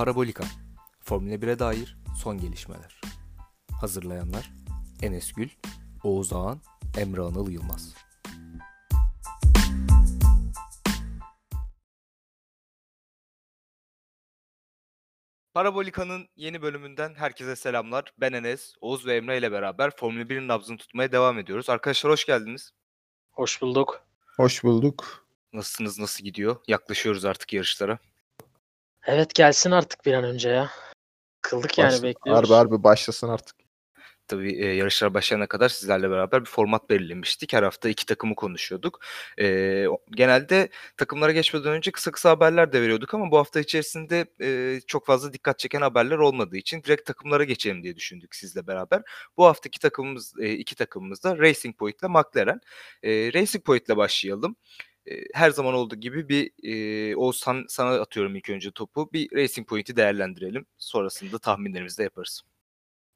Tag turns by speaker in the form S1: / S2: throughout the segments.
S1: Parabolika Formula 1'e dair son gelişmeler. Hazırlayanlar Enes Gül, Oğuz Ağan, Emre Anıl Yılmaz. Parabolika'nın yeni bölümünden herkese selamlar. Ben Enes, Oğuz ve Emre ile beraber Formula 1'in nabzını tutmaya devam ediyoruz. Arkadaşlar hoş geldiniz.
S2: Hoş bulduk.
S3: Hoş bulduk.
S1: Nasılsınız, nasıl gidiyor? Yaklaşıyoruz artık yarışlara.
S2: Evet gelsin artık bir an önce ya. Kıldık yani bekliyoruz.
S3: Harbi harbi başlasın artık.
S1: Tabii e, yarışlar başlayana kadar sizlerle beraber bir format belirlemiştik. Her hafta iki takımı konuşuyorduk. E, genelde takımlara geçmeden önce kısa kısa haberler de veriyorduk ama bu hafta içerisinde e, çok fazla dikkat çeken haberler olmadığı için direkt takımlara geçelim diye düşündük sizle beraber. Bu haftaki takımımız, e, iki takımımız da Racing Point ile McLaren. E, Racing Point ile başlayalım. E, her zaman olduğu gibi bir e, Oğuzhan sana atıyorum ilk önce topu. Bir Racing Point'i değerlendirelim. Sonrasında tahminlerimizi de yaparız.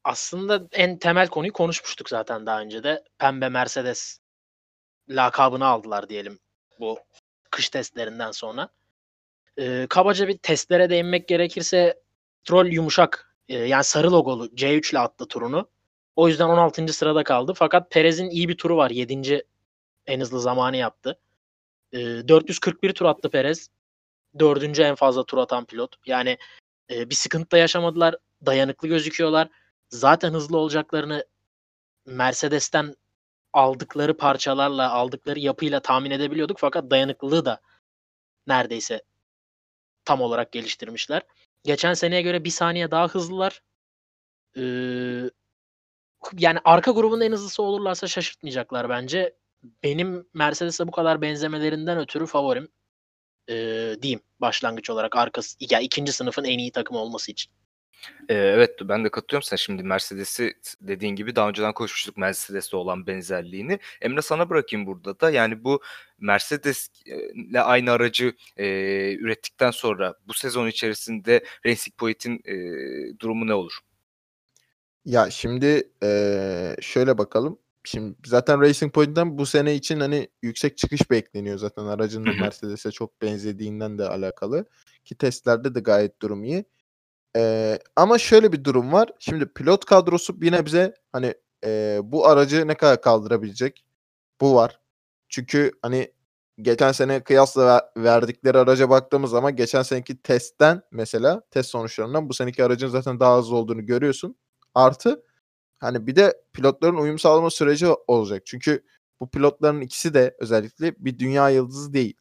S2: Aslında en temel konuyu konuşmuştuk zaten daha önce de. Pembe Mercedes lakabını aldılar diyelim bu kış testlerinden sonra. Ee, kabaca bir testlere değinmek gerekirse Troll yumuşak e, yani sarı logolu C3 ile attı turunu. O yüzden 16. sırada kaldı. Fakat Perez'in iyi bir turu var. 7. en hızlı zamanı yaptı. Ee, 441 tur attı Perez. Dördüncü en fazla tur atan pilot. Yani e, bir sıkıntı da yaşamadılar. Dayanıklı gözüküyorlar. Zaten hızlı olacaklarını Mercedes'ten aldıkları parçalarla, aldıkları yapıyla tahmin edebiliyorduk. Fakat dayanıklılığı da neredeyse tam olarak geliştirmişler. Geçen seneye göre bir saniye daha hızlılar. Ee, yani arka grubun en hızlısı olurlarsa şaşırtmayacaklar bence. Benim Mercedes'e bu kadar benzemelerinden ötürü favorim ee, diyeyim başlangıç olarak arkası ya ikinci sınıfın en iyi takım olması için.
S1: Ee, evet ben de katılıyorum sen şimdi Mercedes'i dediğin gibi daha önceden konuşmuştuk Mercedes'le olan benzerliğini. Emre sana bırakayım burada da yani bu Mercedes'le aynı aracı e, ürettikten sonra bu sezon içerisinde Racing Point'in e, durumu ne olur?
S3: Ya şimdi eee, şöyle bakalım. Şimdi zaten Racing Point'ten bu sene için hani yüksek çıkış bekleniyor zaten aracın da. Mercedes'e çok benzediğinden de alakalı. Ki testlerde de gayet durum iyi. Eee, ama şöyle bir durum var. Şimdi pilot kadrosu bir nebze hani eee, bu aracı ne kadar kaldırabilecek? Bu var. Çünkü hani geçen sene kıyasla ver- verdikleri araca baktığımız zaman geçen seneki testten mesela test sonuçlarından bu seneki aracın zaten daha hızlı olduğunu görüyorsun. Artı hani bir de pilotların uyum sağlama süreci olacak. Çünkü bu pilotların ikisi de özellikle bir dünya yıldızı değil.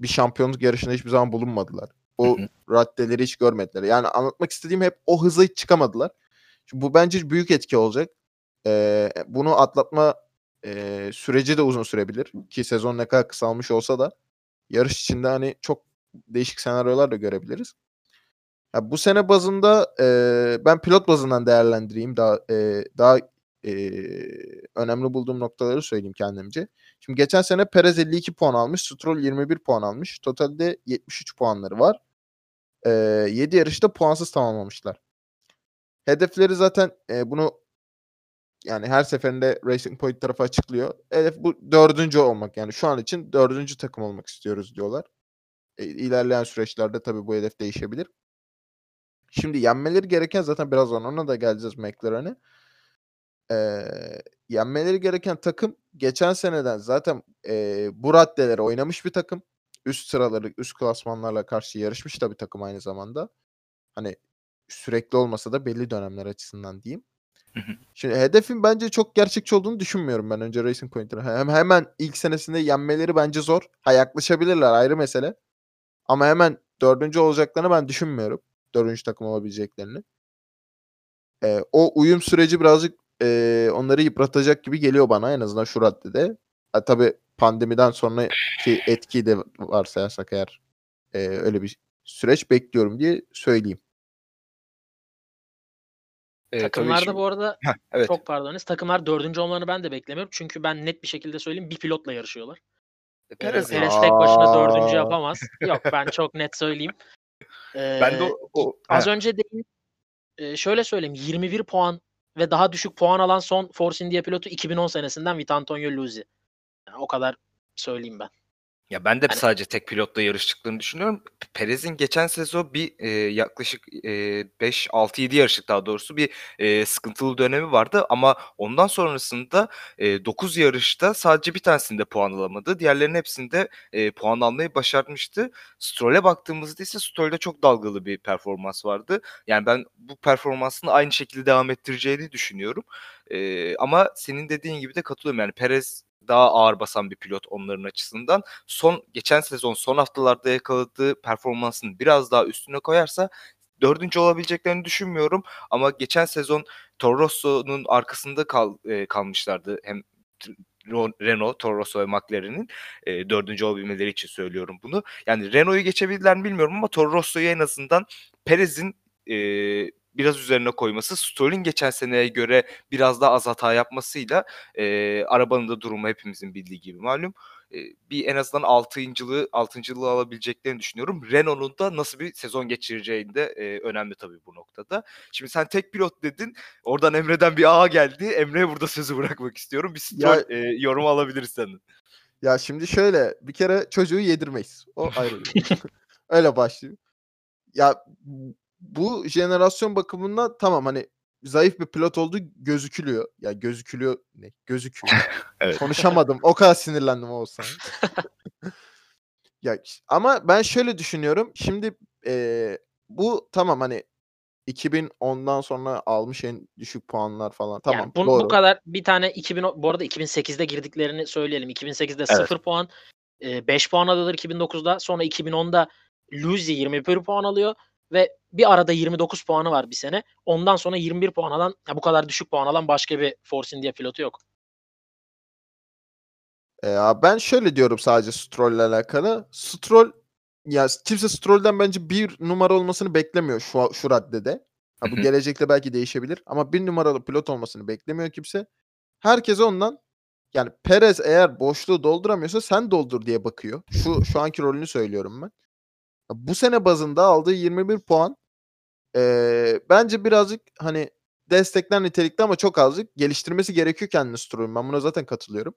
S3: Bir şampiyonluk yarışında hiçbir zaman bulunmadılar. O
S1: Hı hı.
S3: raddeleri hiç görmediler. Yani anlatmak istediğim hep o hıza hiç çıkamadılar. Şimdi bu bence büyük etki olacak. Ee, bunu atlatma e, süreci de uzun sürebilir. Ki sezon ne kadar kısalmış olsa da yarış içinde hani çok değişik senaryolar da görebiliriz. Ya bu sene bazında e, ben pilot bazından değerlendireyim daha e, daha e, önemli bulduğum noktaları söyleyeyim kendimce. Şimdi geçen sene Perez 52 puan almış, Stroll 21 puan almış. Totalde 73 puanları var. E, 7 yarışta puansız tamamlamışlar. Hedefleri zaten e, bunu yani her seferinde Racing Point tarafı açıklıyor. Hedef bu dördüncü olmak. Yani şu an için dördüncü takım olmak istiyoruz diyorlar. E, ilerleyen süreçlerde tabii bu hedef değişebilir. Şimdi yenmeleri gereken zaten birazdan ona da geleceğiz McLaren'e. Eee, yenmeleri gereken takım geçen seneden zaten eee, bu raddelere oynamış bir takım. Üst sıraları, üst klasmanlarla karşı yarışmış da bir takım aynı zamanda. Hani sürekli olmasa da belli dönemler açısından diyeyim. Şimdi hedefin bence çok gerçekçi olduğunu düşünmüyorum ben önce Racing Point'in. Hem hemen ilk senesinde yenmeleri bence zor. Ha yaklaşabilirler ayrı mesele. Ama hemen dördüncü olacaklarını ben düşünmüyorum. Dördüncü takım olabileceklerini. Eee, o uyum süreci birazcık eee, onları yıpratacak gibi geliyor bana en azından şu raddede. Ha, tabii pandemiden sonraki etkiyi de varsayarsak eğer eee, öyle bir süreç bekliyorum diye söyleyeyim.
S1: Ee, tabii
S2: Takımlarda
S1: şimdi-
S2: bu arada
S1: Heh, evet.
S2: çok pardon Enes, takımlar dördüncü olmalarını ben de beklemiyorum. Çünkü ben net bir şekilde söyleyeyim bir pilotla yarışıyorlar. Ee,
S1: Perez
S2: Perez, tek başına dördüncü yapamaz. Yok ben çok net söyleyeyim.
S1: Ben de
S2: Ee,
S1: o, o-
S2: Az
S1: Heh.
S2: önce değil, e, şöyle söyleyeyim 21 puan ve daha düşük puan alan son Force India pilotu 2010 senesinden Vitantonio Luzi. Yani o kadar söyleyeyim ben.
S1: Ya ben de
S2: Hani
S1: sadece tek pilotla yarıştıklarını düşünüyorum. P Perez'in geçen sezon bir, eee, yaklaşık, eee, 5, 6, 7 yarışlık daha doğrusu bir, eee, sıkıntılı dönemi vardı ama ondan sonrasında, eee, 9 yarışta sadece 1 tanesinde puan alamadı. Diğerlerinin hepsinde, eee, puan almayı başarmıştı. Stroll'e baktığımızda ise Stroll'de çok dalgalı bir performans vardı. Yani ben bu performansını aynı şekilde devam ettireceğini düşünüyorum. Eee, ama senin dediğin gibi de katılıyorum. Yani Perez daha ağır basan bir pilot onların açısından. Son geçen sezon son haftalarda yakaladığı performansın biraz daha üstüne koyarsa 4'üncü olabileceklerini düşünmüyorum ama geçen sezon Toro Rosso'nun arkasında kal eee, kalmışlardı. Hem Renault, Toro Rosso ve McLaren'in, eee, 4'üncü olabilmeleri için söylüyorum bunu. Yani Renault'u geçebildiler mi bilmiyorum ama Toro Rosso'yu en azından Perez'in, eee, biraz üzerine koyması, Stroll'ün geçen seneye göre biraz daha az hata yapmasıyla, eee, arabanın da durumu hepimizin bildiği gibi malum, eee, bir en azından 6'ncılığı 6'ncılığı alabileceklerini düşünüyorum. Renault'un da nasıl bir sezon geçireceği de, eee, önemli tabii bu noktada. Şimdi sen tek pilot dedin. Oradan Emre'den bir "A" geldi. Emre'ye burada sözü bırakmak istiyorum. Bir
S3: Ya
S1: Stroll, eee, yorumu alabiliriz senden.
S3: Ya şimdi şöyle, bir kere çocuğu yedirmeyiz. O ayrı Öyle başlayayım. Ya bu jenerasyon bakımından tamam, hani, zayıf bir pilot olduğu gözükülüyor. Ya gözükülüyor ne? Gözüküyor.
S1: Evet.
S3: Konuşamadım. O kadar sinirlendim Oğuzhan. Ya ama ben şöyle düşünüyorum. Şimdi, eee, bu tamam, hani, 2010'dan sonra almış en düşük puanlar falan. Tamam,
S2: Yani bu
S3: doğru.
S2: kadar bir tane 2010 bu arada 2008'de girdiklerini söyleyelim. 2008'de
S1: Evet.
S2: 0 puan, eee, 5 puan alıyorlar 2009'da. Sonra 2010'da Luisi 21 puan alıyor ve bir arada 29 puanı var bir sene. Ondan sonra 21 puan alan, ya bu kadar düşük puan alan başka bir Force India pilotu yok.
S3: Eee, ya ben şöyle diyorum sadece Stroll'le alakalı. Stroll ya kimse Stroll'den bence 1 numara olmasını beklemiyor şu şu raddede. Ha bu gelecekte belki değişebilir ama 1 numaralı pilot olmasını beklemiyor kimse. Herkes ondan yani Perez eğer boşluğu dolduramıyorsa sen doldur diye bakıyor. Şu şu anki rolünü söylüyorum ben. Bu sene bazında aldığı 21 puan, eee, bence birazcık, hani, destekler nitelikte ama çok azıcık. Geliştirmesi gerekiyor kendini Stroll'ün. Ben buna zaten katılıyorum.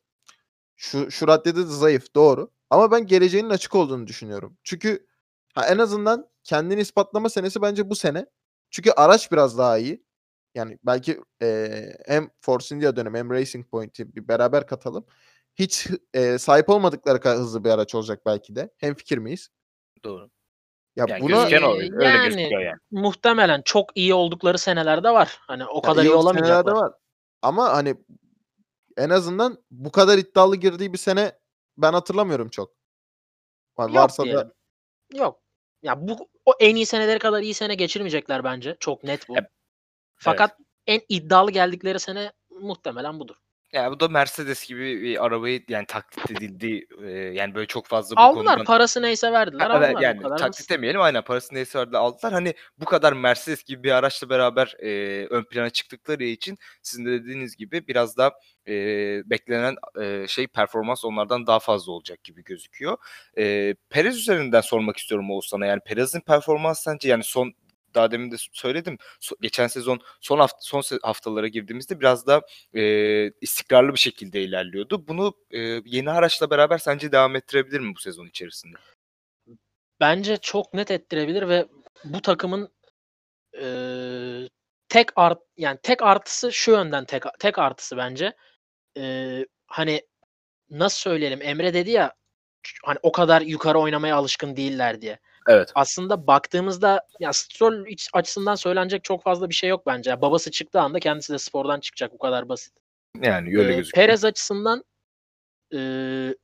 S3: Şu şu raddede de zayıf, doğru. Ama ben geleceğinin açık olduğunu düşünüyorum. Çünkü ha en azından kendini ispatlama senesi bence bu sene. Çünkü araç biraz daha iyi. Yani belki, eee, hem Force India dönemi hem Racing Point'i bir beraber katalım. Hiç eee, sahip olmadıkları kadar hızlı bir araç olacak belki de. Hemfikir miyiz?
S1: Doğru.
S3: Ya
S1: Yani
S3: buna
S1: gözüken o. Öyle
S2: yani
S1: gözüküyor yani.
S2: muhtemelen çok iyi oldukları seneler de var. Hani o
S3: Ya
S2: kadar
S3: iyi
S2: iyi olamayacaklar.
S3: var. Ama, hani, en azından bu kadar iddialı girdiği bir sene ben hatırlamıyorum çok. Va
S2: Yok
S3: varsa
S2: diyelim.
S3: da
S2: Yok. Ya bu o en iyi seneleri kadar iyi sene geçirmeyecekler bence. Çok net bu.
S1: Evet.
S2: Fakat en iddialı geldikleri sene muhtemelen budur.
S1: Ya bu da Mercedes gibi bir arabayı yani taklit edildiği, eee, yani böyle çok fazla bu
S2: Aldılar.
S1: konudan
S2: Parası neyse verdiler,
S1: Ha, evet,
S2: aldılar. Bu
S1: yani
S2: kadar
S1: taklit
S2: basit.
S1: demeyelim, aynen parası neyse verdiler aldılar. Hani bu kadar Mercedes gibi bir araçla beraber, eee, ön plana çıktıkları için sizin de dediğiniz gibi biraz daha, eee, beklenen, eee, şey performans onlardan daha fazla olacak gibi gözüküyor. Eee, Perez üzerinden sormak istiyorum Oğuz sana. Yani Perez'in performansı sence yani son daha demin de söyledim. So geçen sezon son haft son haftalara girdiğimizde biraz daha, eee, istikrarlı bir şekilde ilerliyordu. Bunu, eee, yeni araçla beraber sence devam ettirebilir mi bu sezon içerisinde?
S2: Bence çok net ettirebilir ve bu takımın, eee, tek art yani tek artısı şu yönden tek tek artısı bence. Eee, hani, nasıl söyleyelim? Emre dedi ya, hani o kadar yukarı oynamaya alışkın değiller diye.
S1: Evet.
S2: Aslında baktığımızda ya Stroll açısından söylenecek çok fazla bir şey yok bence. Babası çıktığı anda kendisi de spordan çıkacak. Bu kadar basit.
S1: Yani öyle
S2: Eee,
S1: gözüküyor.
S2: Perez açısından, eee,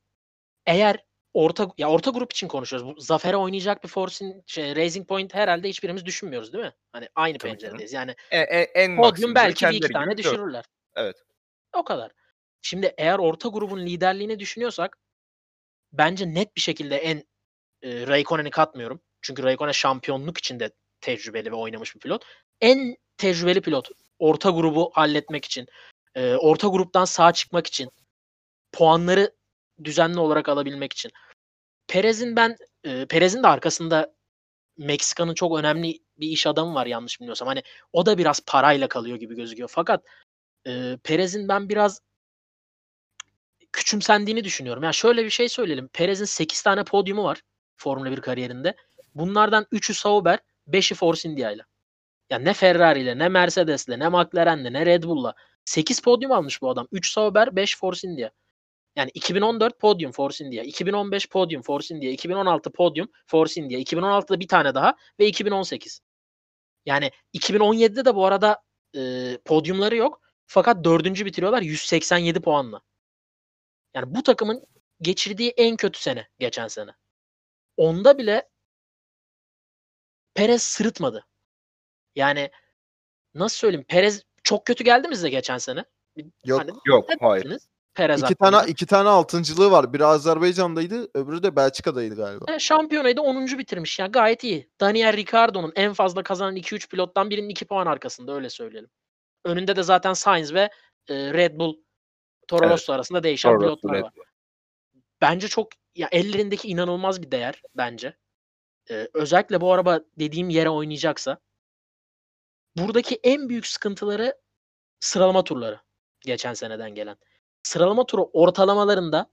S2: eğer orta ya orta grup için konuşuyoruz. Bu zafere oynayacak bir Force'in şey Racing Point herhâlde hiçbirimiz düşünmüyoruz, değil mi? Hani aynı
S1: Tabii
S2: penceredeyiz. Yani
S1: E e en
S2: podyum belki 1-2
S1: kendileri
S2: tane
S1: gibi 4.
S2: düşürürler.
S1: Evet.
S2: O kadar. Şimdi eğer orta grubun liderliğini düşünüyorsak bence net bir şekilde en eee, Raikkonen'i katmıyorum. Çünkü Raikkonen şampiyonluk için de tecrübeli ve oynamış bir pilot. En tecrübeli pilot orta grubu halletmek için, eee, orta gruptan sağ çıkmak için, puanları düzenli olarak alabilmek için. Perez'in ben, eee, Perez'in de arkasında Meksika'nın çok önemli bir iş adamı var yanlış bilmiyorsam. Hani o da biraz parayla kalıyor gibi gözüküyor. Fakat, eee, Perez'in ben biraz küçümsendiğini düşünüyorum. Yani şöyle bir şey söyleyelim. Perez'in 8 tane podyumu var Formula 1 kariyerinde. Bunlardan 3'ü Sauber, 5'i Force India ile. Yani ne Ferrari ile, ne Mercedes'le, ne McLaren'le, ne Red Bull'la. 8 podyum almış bu adam. 3 Sauber, 5 Force India. Yani 2014 podyum Force India, 2015 podyum Force India, 2016 podyum Force India, 2016'da bir tane daha ve 2018. Yani 2017'de de bu arada e, podyumları yok. Fakat dördüncü bitiriyorlar 187 puanla. Yani bu takımın geçirdiği en kötü sene geçen sene. Onda bile Perez sırıtmadı. Yani nasıl söyleyeyim? Perez çok kötü geldi mi size geçen sene?
S3: Yok.
S2: Hani
S1: Yok, hayır.
S2: Perez
S3: İki
S2: hakkında?
S3: tane iki tane altıncılığı var. Biri Azerbaycan'daydı, öbürü de Belçika'daydı galiba.
S2: E, Şampiyonayı da 10. bitirmiş. Yani gayet iyi. Daniel Ricciardo'nun en fazla kazanan 2-3 pilottan birinin 2 puan arkasında öyle söyleyelim. Önünde de zaten Sainz ve e, Red Bull Toro
S1: Evet.
S2: Rosso arasında değişen
S1: Toro
S2: pilotlar
S1: Red
S2: var. Bence çok ya ellerindeki inanılmaz bir değer bence. E, özellikle bu araba dediğim yere oynayacaksa buradaki en büyük sıkıntıları sıralama turları geçen seneden gelen. Sıralama turu ortalamalarında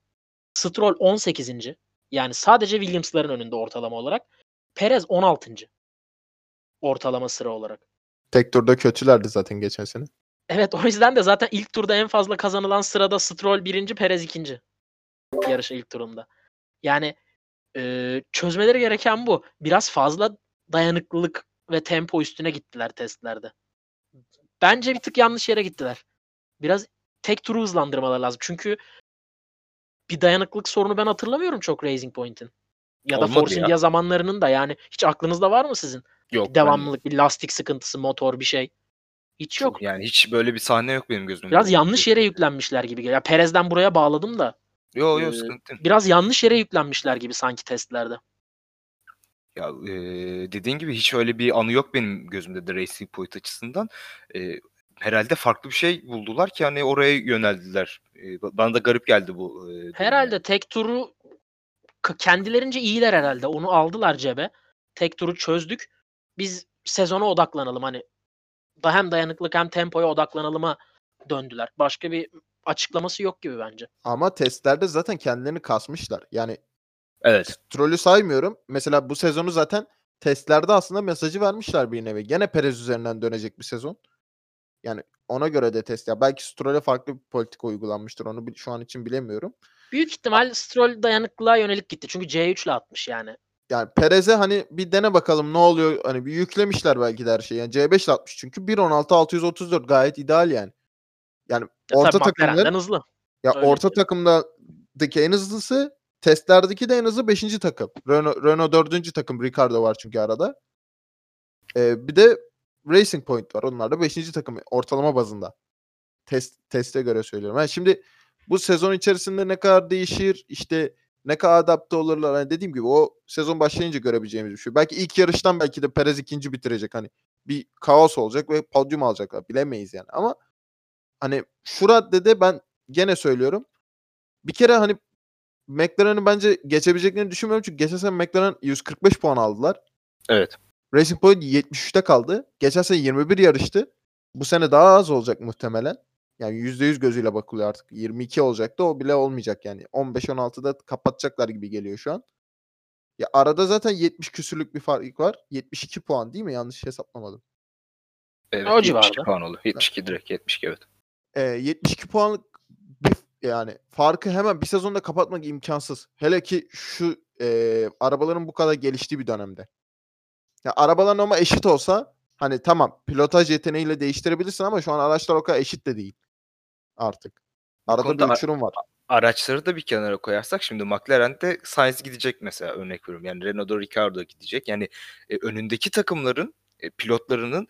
S2: Stroll 18. Yani sadece Williams'ların önünde ortalama olarak. Perez 16. Ortalama sıra olarak.
S3: Tek turda kötülerdi zaten geçen sene.
S2: Evet o yüzden de zaten ilk turda en fazla kazanılan sırada Stroll 1. Perez 2. Yarışın ilk turunda. Yani e, çözmeleri gereken bu. Biraz fazla dayanıklılık ve tempo üstüne gittiler testlerde. Bence bir tık yanlış yere gittiler. Biraz tek turu hızlandırmaları lazım. Çünkü bir dayanıklılık sorunu ben hatırlamıyorum çok Racing Point'in. Ya da Force. India zamanlarının da yani hiç aklınızda var mı sizin?
S1: Yok.
S2: Bir devamlılık, bir lastik sıkıntısı, motor bir şey. Hiç
S1: ben-
S2: yok.
S1: Yani hiç böyle bir sahne yok benim gözümde.
S2: Biraz yanlış yere yüklenmişler gibi geliyor. Perez'den buraya bağladım da
S1: Yo
S2: Ee,
S1: yo sıkıntı. yok.
S2: biraz yanlış yere yüklenmişler gibi sanki testlerde.
S1: Ya e, dediğin gibi hiç öyle bir anı yok benim gözümde de Racing Point açısından. E, herhalde farklı bir şey buldular ki hani oraya yöneldiler. E, bana da garip geldi bu. e,
S2: Herhalde tek turu kendilerince iyiler herhalde. Onu aldılar cebe. Tek turu çözdük. Biz sezona odaklanalım hani. Hem dayanıklık hem tempoya odaklanalıma döndüler. Başka bir açıklaması yok gibi bence.
S3: Ama testlerde zaten kendilerini kasmışlar. Yani
S1: Evet.
S3: Stroll'ü saymıyorum. Mesela bu sezonu zaten testlerde aslında mesajı vermişler bir nevi. Gene Perez üzerinden dönecek bir sezon. Yani ona göre de test ya. Belki Stroll'e farklı bir politika uygulanmıştır. Onu şu an için bilemiyorum.
S2: Büyük ihtimal Stroll dayanıklılığa yönelik gitti. Çünkü C3 ile atmış yani.
S3: Yani Perez'e hani bir dene bakalım ne oluyor. Hani bir yüklemişler belki de her şeyi. Yani C5 ile atmış çünkü 1.16 634 gayet ideal yani. Yani
S2: Ya
S3: orta takımların
S2: hızlı.
S3: ya
S2: öyle
S3: orta
S2: diyelim.
S3: takımdaki en hızlısı testlerdeki de en hızlı 5. takım. Renault, Renault 4. takım Ricardo var çünkü arada. Ee, bir de Racing Point var. Onlar da 5. takım ortalama bazında. Test teste göre söylüyorum. Yani şimdi bu sezon içerisinde ne kadar değişir, işte ne kadar adapte olurlar. Hani dediğim gibi o sezon başlayınca görebileceğimiz bir şey. Belki ilk yarıştan belki de Perez ikinci bitirecek. Hani bir kaos olacak ve podyum alacaklar. Bilemeyiz yani. Ama hani şu raddede ben gene söylüyorum. Bir kere hani McLaren'ı bence geçebileceklerini düşünmüyorum. Çünkü geçen sene McLaren 145 puan aldılar.
S1: Evet.
S3: Racing Point 73'te kaldı. Geçen sene 21 yarıştı. Bu sene daha az olacak muhtemelen. Yani %100 gözüyle bakılıyor artık. 22 olacaktı. O bile olmayacak yani. 15-16'da kapatacaklar gibi geliyor şu an. Ya arada zaten 70 küsürlük bir fark var. 72 puan değil mi? Yanlış hesaplamadım.
S1: evet
S2: O
S1: 72
S2: civarda.
S1: puan oldu. 72 direkt 72 evet.
S3: Ee, 72 puanlık bir yani farkı hemen bir sezonda kapatmak imkansız. Hele ki şu e, arabaların bu kadar geliştiği bir dönemde. Ya arabaların ama eşit olsa hani tamam pilotaj yeteneğiyle değiştirebilirsin ama şu an araçlar o kadar eşit de değil artık. Arada bir uçurum var.
S1: Araçları da bir kenara koyarsak şimdi McLaren'de Sainz gidecek mesela örnek veriyorum. Yani Renault'da Ricciardo gidecek. Yani e, önündeki takımların e, pilotlarının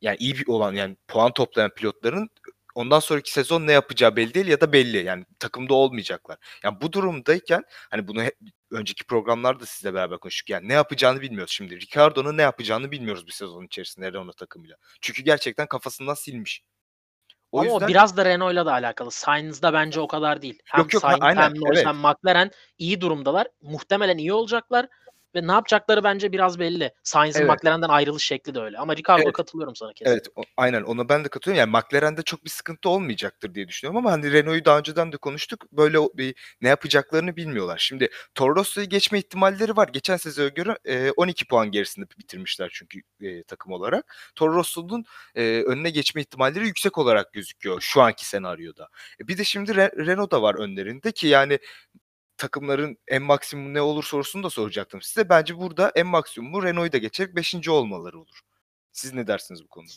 S1: yani iyi bir olan yani puan toplayan pilotların ondan sonraki sezon ne yapacağı belli değil ya da belli. Yani takımda olmayacaklar. Yani bu durumdayken hani bunu hep önceki programlarda sizle beraber konuştuk. Yani ne yapacağını bilmiyoruz şimdi. Ricardo'nun ne yapacağını bilmiyoruz bir sezon içerisinde Renault takımıyla. Çünkü gerçekten kafasından silmiş. O
S2: Ama
S1: yüzden
S2: o biraz da Renault'la da alakalı. Sainz'da bence o kadar değil. Hem
S1: Yok, yok,
S2: Sainz
S1: aynen,
S2: hem Norris
S1: evet.
S2: hem McLaren iyi durumdalar. Muhtemelen iyi olacaklar. Ve ne yapacakları bence biraz belli. Sainz'in
S1: Evet.
S2: McLaren'den ayrılış şekli de öyle. Ama Ricardo
S1: Evet.
S2: katılıyorum sana kesin.
S1: Evet, o aynen ona ben de katılıyorum. Yani McLaren'de çok bir sıkıntı olmayacaktır diye düşünüyorum ama hani Renault'u daha önceden de konuştuk. Böyle bir ne yapacaklarını bilmiyorlar. Şimdi Toro Rosso'yu geçme ihtimalleri var. Geçen sezona göre e, 12 puan gerisinde bitirmişler çünkü e, takım olarak. Toro Rosso'nun e, önüne geçme ihtimalleri yüksek olarak gözüküyor şu anki senaryoda. E, bir de şimdi Re- Renault da var önlerinde ki yani takımların en maksimum ne olur sorusunu da soracaktım size. Bence burada en maksimumu Renault'u da geçerek 5. olmaları olur. Siz ne dersiniz bu konuda?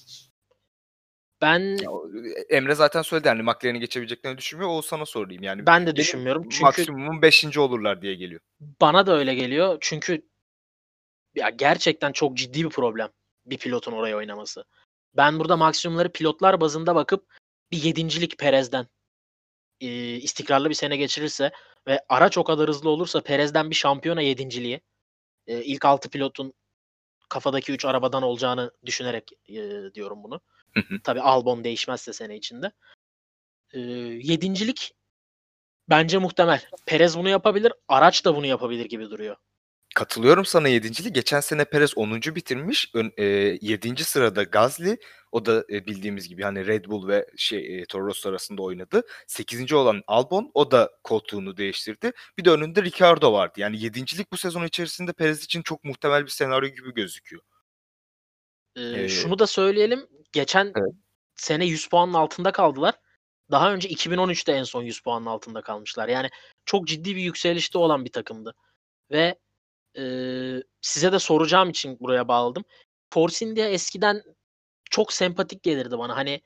S2: Ben
S1: Ya, o- Emre zaten söyledi yani McLaren'i geçebileceklerini düşünmüyor. O sana sorayım yani.
S2: ben de düşünmüyorum. Çünkü
S1: Maksimum 5. olurlar diye geliyor.
S2: bana da öyle geliyor. Çünkü ya gerçekten çok ciddi bir problem bir pilotun oraya oynaması. Ben burada maksimumları pilotlar bazında bakıp bir yedincilik Perez'den e, istikrarlı bir sene geçirirse ve araç o kadar hızlı olursa Perez'den bir şampiyona yedinciliği e, ilk 6 pilotun kafadaki 3 arabadan olacağını düşünerek e, diyorum bunu. Tabii Albon değişmezse sene içinde. E, yedincilik bence muhtemel. Perez bunu yapabilir. Araç da bunu yapabilir gibi duruyor.
S1: Katılıyorum sana 7. Geçen sene Perez 10. bitirmiş. Ön, e, 7. sırada Gasly. O da e, bildiğimiz gibi hani Red Bull ve şey e, Toro Rosso arasında oynadı. 8. olan Albon o da koltuğunu değiştirdi. Bir de önünde Ricardo vardı. Yani 7.lik bu sezon içerisinde Perez için çok muhtemel bir senaryo gibi gözüküyor.
S2: Ee,
S1: Ee,
S2: şunu da söyleyelim. Geçen
S1: Evet.
S2: sene 100 puanın altında kaldılar. Daha önce 2013'te en son 100 puanın altında kalmışlar. Yani çok ciddi bir yükselişte olan bir takımdı. Ve e, size de soracağım için buraya bağladım. Force India eskiden çok sempatik gelirdi bana. Hani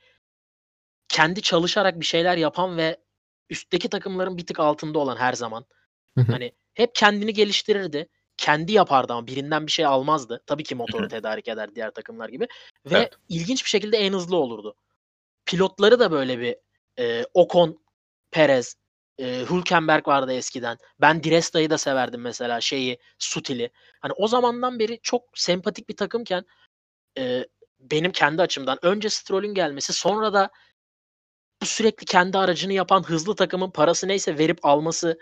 S2: kendi çalışarak bir şeyler yapan ve üstteki takımların bir tık altında olan her zaman. Hani hep kendini geliştirirdi. Kendi yapardı ama birinden bir şey almazdı. Tabii ki motoru tedarik eder diğer takımlar gibi. Ve
S1: Evet.
S2: ilginç bir şekilde en hızlı olurdu. Pilotları da böyle bir e, Ocon, Perez, e, Hülkenberg vardı eskiden. Ben Di Resta'yı da severdim mesela şeyi, Sutil'i. Hani o zamandan beri çok sempatik bir takımken e, benim kendi açımdan önce Stroll'ün gelmesi sonra da bu sürekli kendi aracını yapan hızlı takımın parası neyse verip alması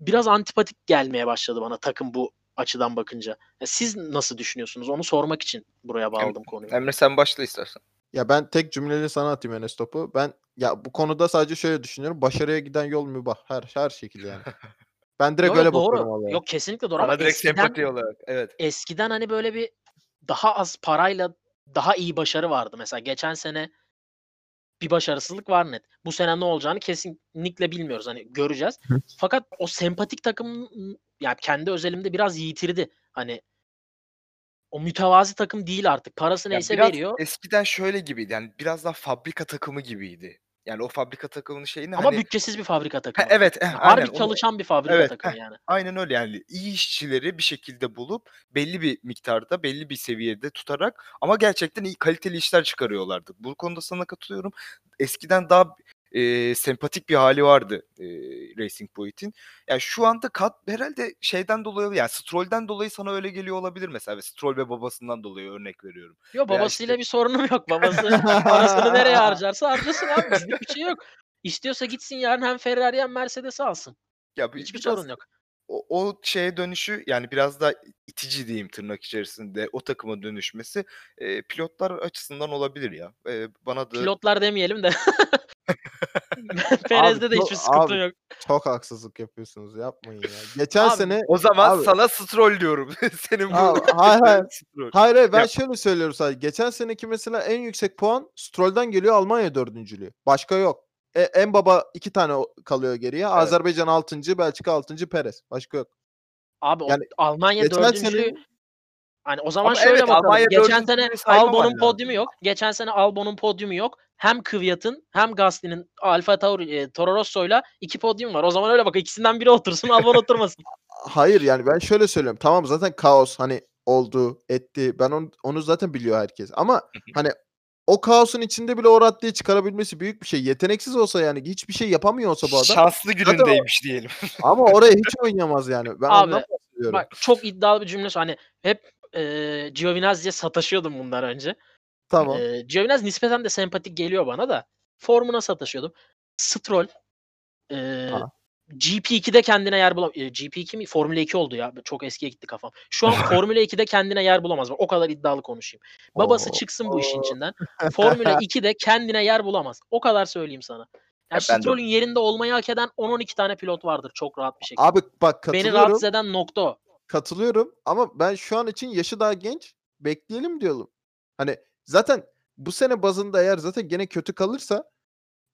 S2: biraz antipatik gelmeye başladı bana takım bu açıdan bakınca. Ya siz nasıl düşünüyorsunuz? Onu sormak için buraya bağladım konuyu.
S1: Emre sen başla istersen.
S3: Ya ben tek cümleyle sana atayım Enes topu. Ben ya bu konuda sadece şöyle düşünüyorum. Başarıya giden yol mübah. Her her şekilde yani. Ben direkt
S2: Yok,
S3: öyle
S2: doğru.
S3: bakıyorum olaya.
S2: Yok kesinlikle doğru ama
S1: Bana direkt
S2: eskiden,
S1: sempati olarak. Evet.
S2: eskiden hani böyle bir daha az parayla daha iyi başarı vardı. Mesela geçen sene bir başarısızlık var net. Bu sene ne olacağını kesinlikle bilmiyoruz. Hani göreceğiz. Fakat o sempatik takım yani kendi özelimde biraz yitirdi. Hani o mütevazi takım değil artık. Parası
S1: Ya
S2: neyse veriyor.
S1: eskiden şöyle gibiydi. Yani biraz daha fabrika takımı gibiydi. Yani o fabrika takımının şeyini
S2: Ama
S1: hani
S2: bütçesiz bir fabrika takımı.
S1: evet, eh,
S2: Yani
S1: aynen
S2: Harbi
S1: onu-
S2: çalışan bir fabrika
S1: Evet,
S2: takımı
S1: heh.
S2: yani.
S1: Aynen öyle yani iyi işçileri bir şekilde bulup belli bir miktarda belli bir seviyede tutarak ama gerçekten iyi kaliteli işler çıkarıyorlardı. Bu konuda sana katılıyorum. Eskiden daha e, sempatik bir hali vardı e, Racing Point'in. Yani şu anda kat herhalde şeyden dolayı yani Stroll'den dolayı sana öyle geliyor olabilir mesela. Stroll ve babasından dolayı örnek veriyorum.
S2: Yok babasıyla
S1: işte-
S2: bir sorunum yok. Babası parasını nereye harcarsa harcasın abi. Bizlik bir şey yok. İstiyorsa gitsin yarın hem Ferrari hem Mercedes alsın.
S1: Ya bir-
S2: Hiçbir
S1: biraz
S2: sorun yok.
S1: o, o şeye dönüşü yani biraz da itici diyeyim tırnak içerisinde o takıma dönüşmesi e, pilotlar açısından olabilir ya. E, bana da
S2: Pilotlar demeyelim de. Perez'de de hiçbir sıkıntı
S3: abi,
S2: yok.
S3: Çok haksızlık yapıyorsunuz. Yapmayın ya. Geçen
S2: Abi,
S3: sene
S1: o zaman
S3: Abi-
S1: sana Stroll diyorum. Senin bu
S3: Abi, hayır, hayır. Hayır hayır ben
S1: Ya-
S3: şöyle söylüyorum sadece. Geçen seneki mesela en yüksek puan Stroll'den geliyor Almanya dördüncülüğü. Başka yok. E, en baba iki tane o- kalıyor geriye. Azerbaycan 6. Belçika 6. Perez. Başka yok.
S2: Abi o
S3: Yani
S2: Almanya
S3: Geçen
S2: dördüncü.
S3: sene
S2: Hani o zaman
S1: Ama
S2: şöyle
S1: evet,
S2: bakalım.
S1: Almanya
S2: Geçen sene Albon'un podyumu yok. Geçen sene Albon'un podyumu yok. Hem Kvyat'ın hem Gasly'nin Alfa Tauri, e, Toro Rosso'yla iki podyum var. O zaman öyle bak ikisinden biri otursun Albon oturmasın.
S3: hayır yani ben şöyle söylüyorum. Tamam zaten kaos hani oldu, etti. Ben onu, onu zaten biliyor herkes. Ama hani o kaosun içinde bile o raddeyi çıkarabilmesi büyük bir şey. Yeteneksiz olsa yani hiçbir şey yapamıyor olsa bu adam.
S1: Şanslı
S3: o-
S1: günündeymiş diyelim.
S3: Ama oraya hiç oynayamaz yani. Ben
S2: Abi,
S3: ondan bahsediyorum.
S2: Bak çok iddialı bir cümle. Hani hep e, Giovinazzi'ye sataşıyordum bundan önce.
S3: Tamam.
S2: E, Giovinazzi nispeten de sempatik geliyor bana da. Formuna sataşıyordum. Stroll e,
S3: Ha.
S2: GP2'de kendine yer bulamaz. GP2 mi? Formula 2 oldu ya. Çok eskiye gitti kafam. Şu an Formula 2'de kendine yer bulamaz. O kadar iddialı konuşayım. Babası
S3: Oo.
S2: çıksın bu işin içinden. Formula 2'de kendine yer bulamaz. O kadar söyleyeyim sana.
S1: Ya
S2: Yani
S1: ben de-
S2: Stroll'ün yerinde olmayı hak eden 10-12 tane pilot vardır çok rahat bir şekilde.
S3: Abi bak
S2: Beni
S3: katılıyorum.
S2: rahatsız eden nokta o.
S3: Katılıyorum ama ben şu an için yaşı daha genç. Bekleyelim diyorum. Hani zaten bu sene bazında eğer zaten gene kötü kalırsa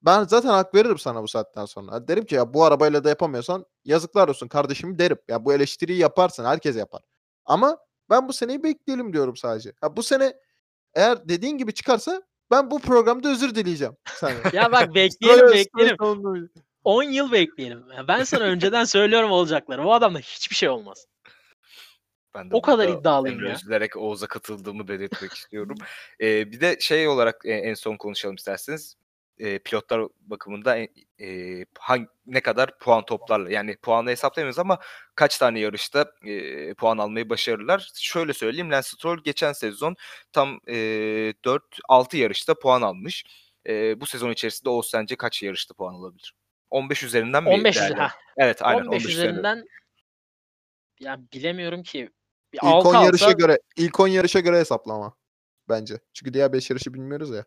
S3: ben zaten hak veririm sana bu saatten sonra. Derim ki ya bu arabayla da yapamıyorsan yazıklar olsun kardeşim derim. Ya bu eleştiriyi yaparsın herkes yapar. Ama ben bu seneyi bekleyelim diyorum sadece. Ha, bu sene eğer dediğin gibi çıkarsa ben bu programda özür dileyeceğim. Sana.
S2: Ya bak bekleyelim bekleyelim.
S3: Stroll savunma-
S2: 10 yıl bekleyelim. Ya Ben sana önceden söylüyorum olacakları. Bu adamda hiçbir şey olmaz.
S1: Ben de
S2: O kadar iddialıyım
S1: Emre
S2: ya.
S1: üzülerek Oğuz'a katıldığımı belirtmek istiyorum. Ee, bir de şey olarak e, en son konuşalım isterseniz. E, pilotlar bakımında e, e, ne kadar puan toplarlar. Yani puanı hesaplayamıyoruz ama kaç tane yarışta e, puan almayı başarırlar. Şöyle söyleyeyim. Lance Stroll geçen sezon tam e, 4-6 yarışta puan almış. E, bu sezon içerisinde Oğuz sence kaç yarışta puan alabilir? 15 üzerinden mi?
S2: 15
S1: değerli?
S2: ha,
S1: Evet aynen
S2: 15
S1: 15 üzerinden.
S2: üzerinden ya bilemiyorum ki. Bir
S3: İlk
S2: 6
S3: 10 yarışa
S2: alsa
S3: göre ilk 10 yarışa göre hesaplama bence. Çünkü diğer 5 yarışı bilmiyoruz ya.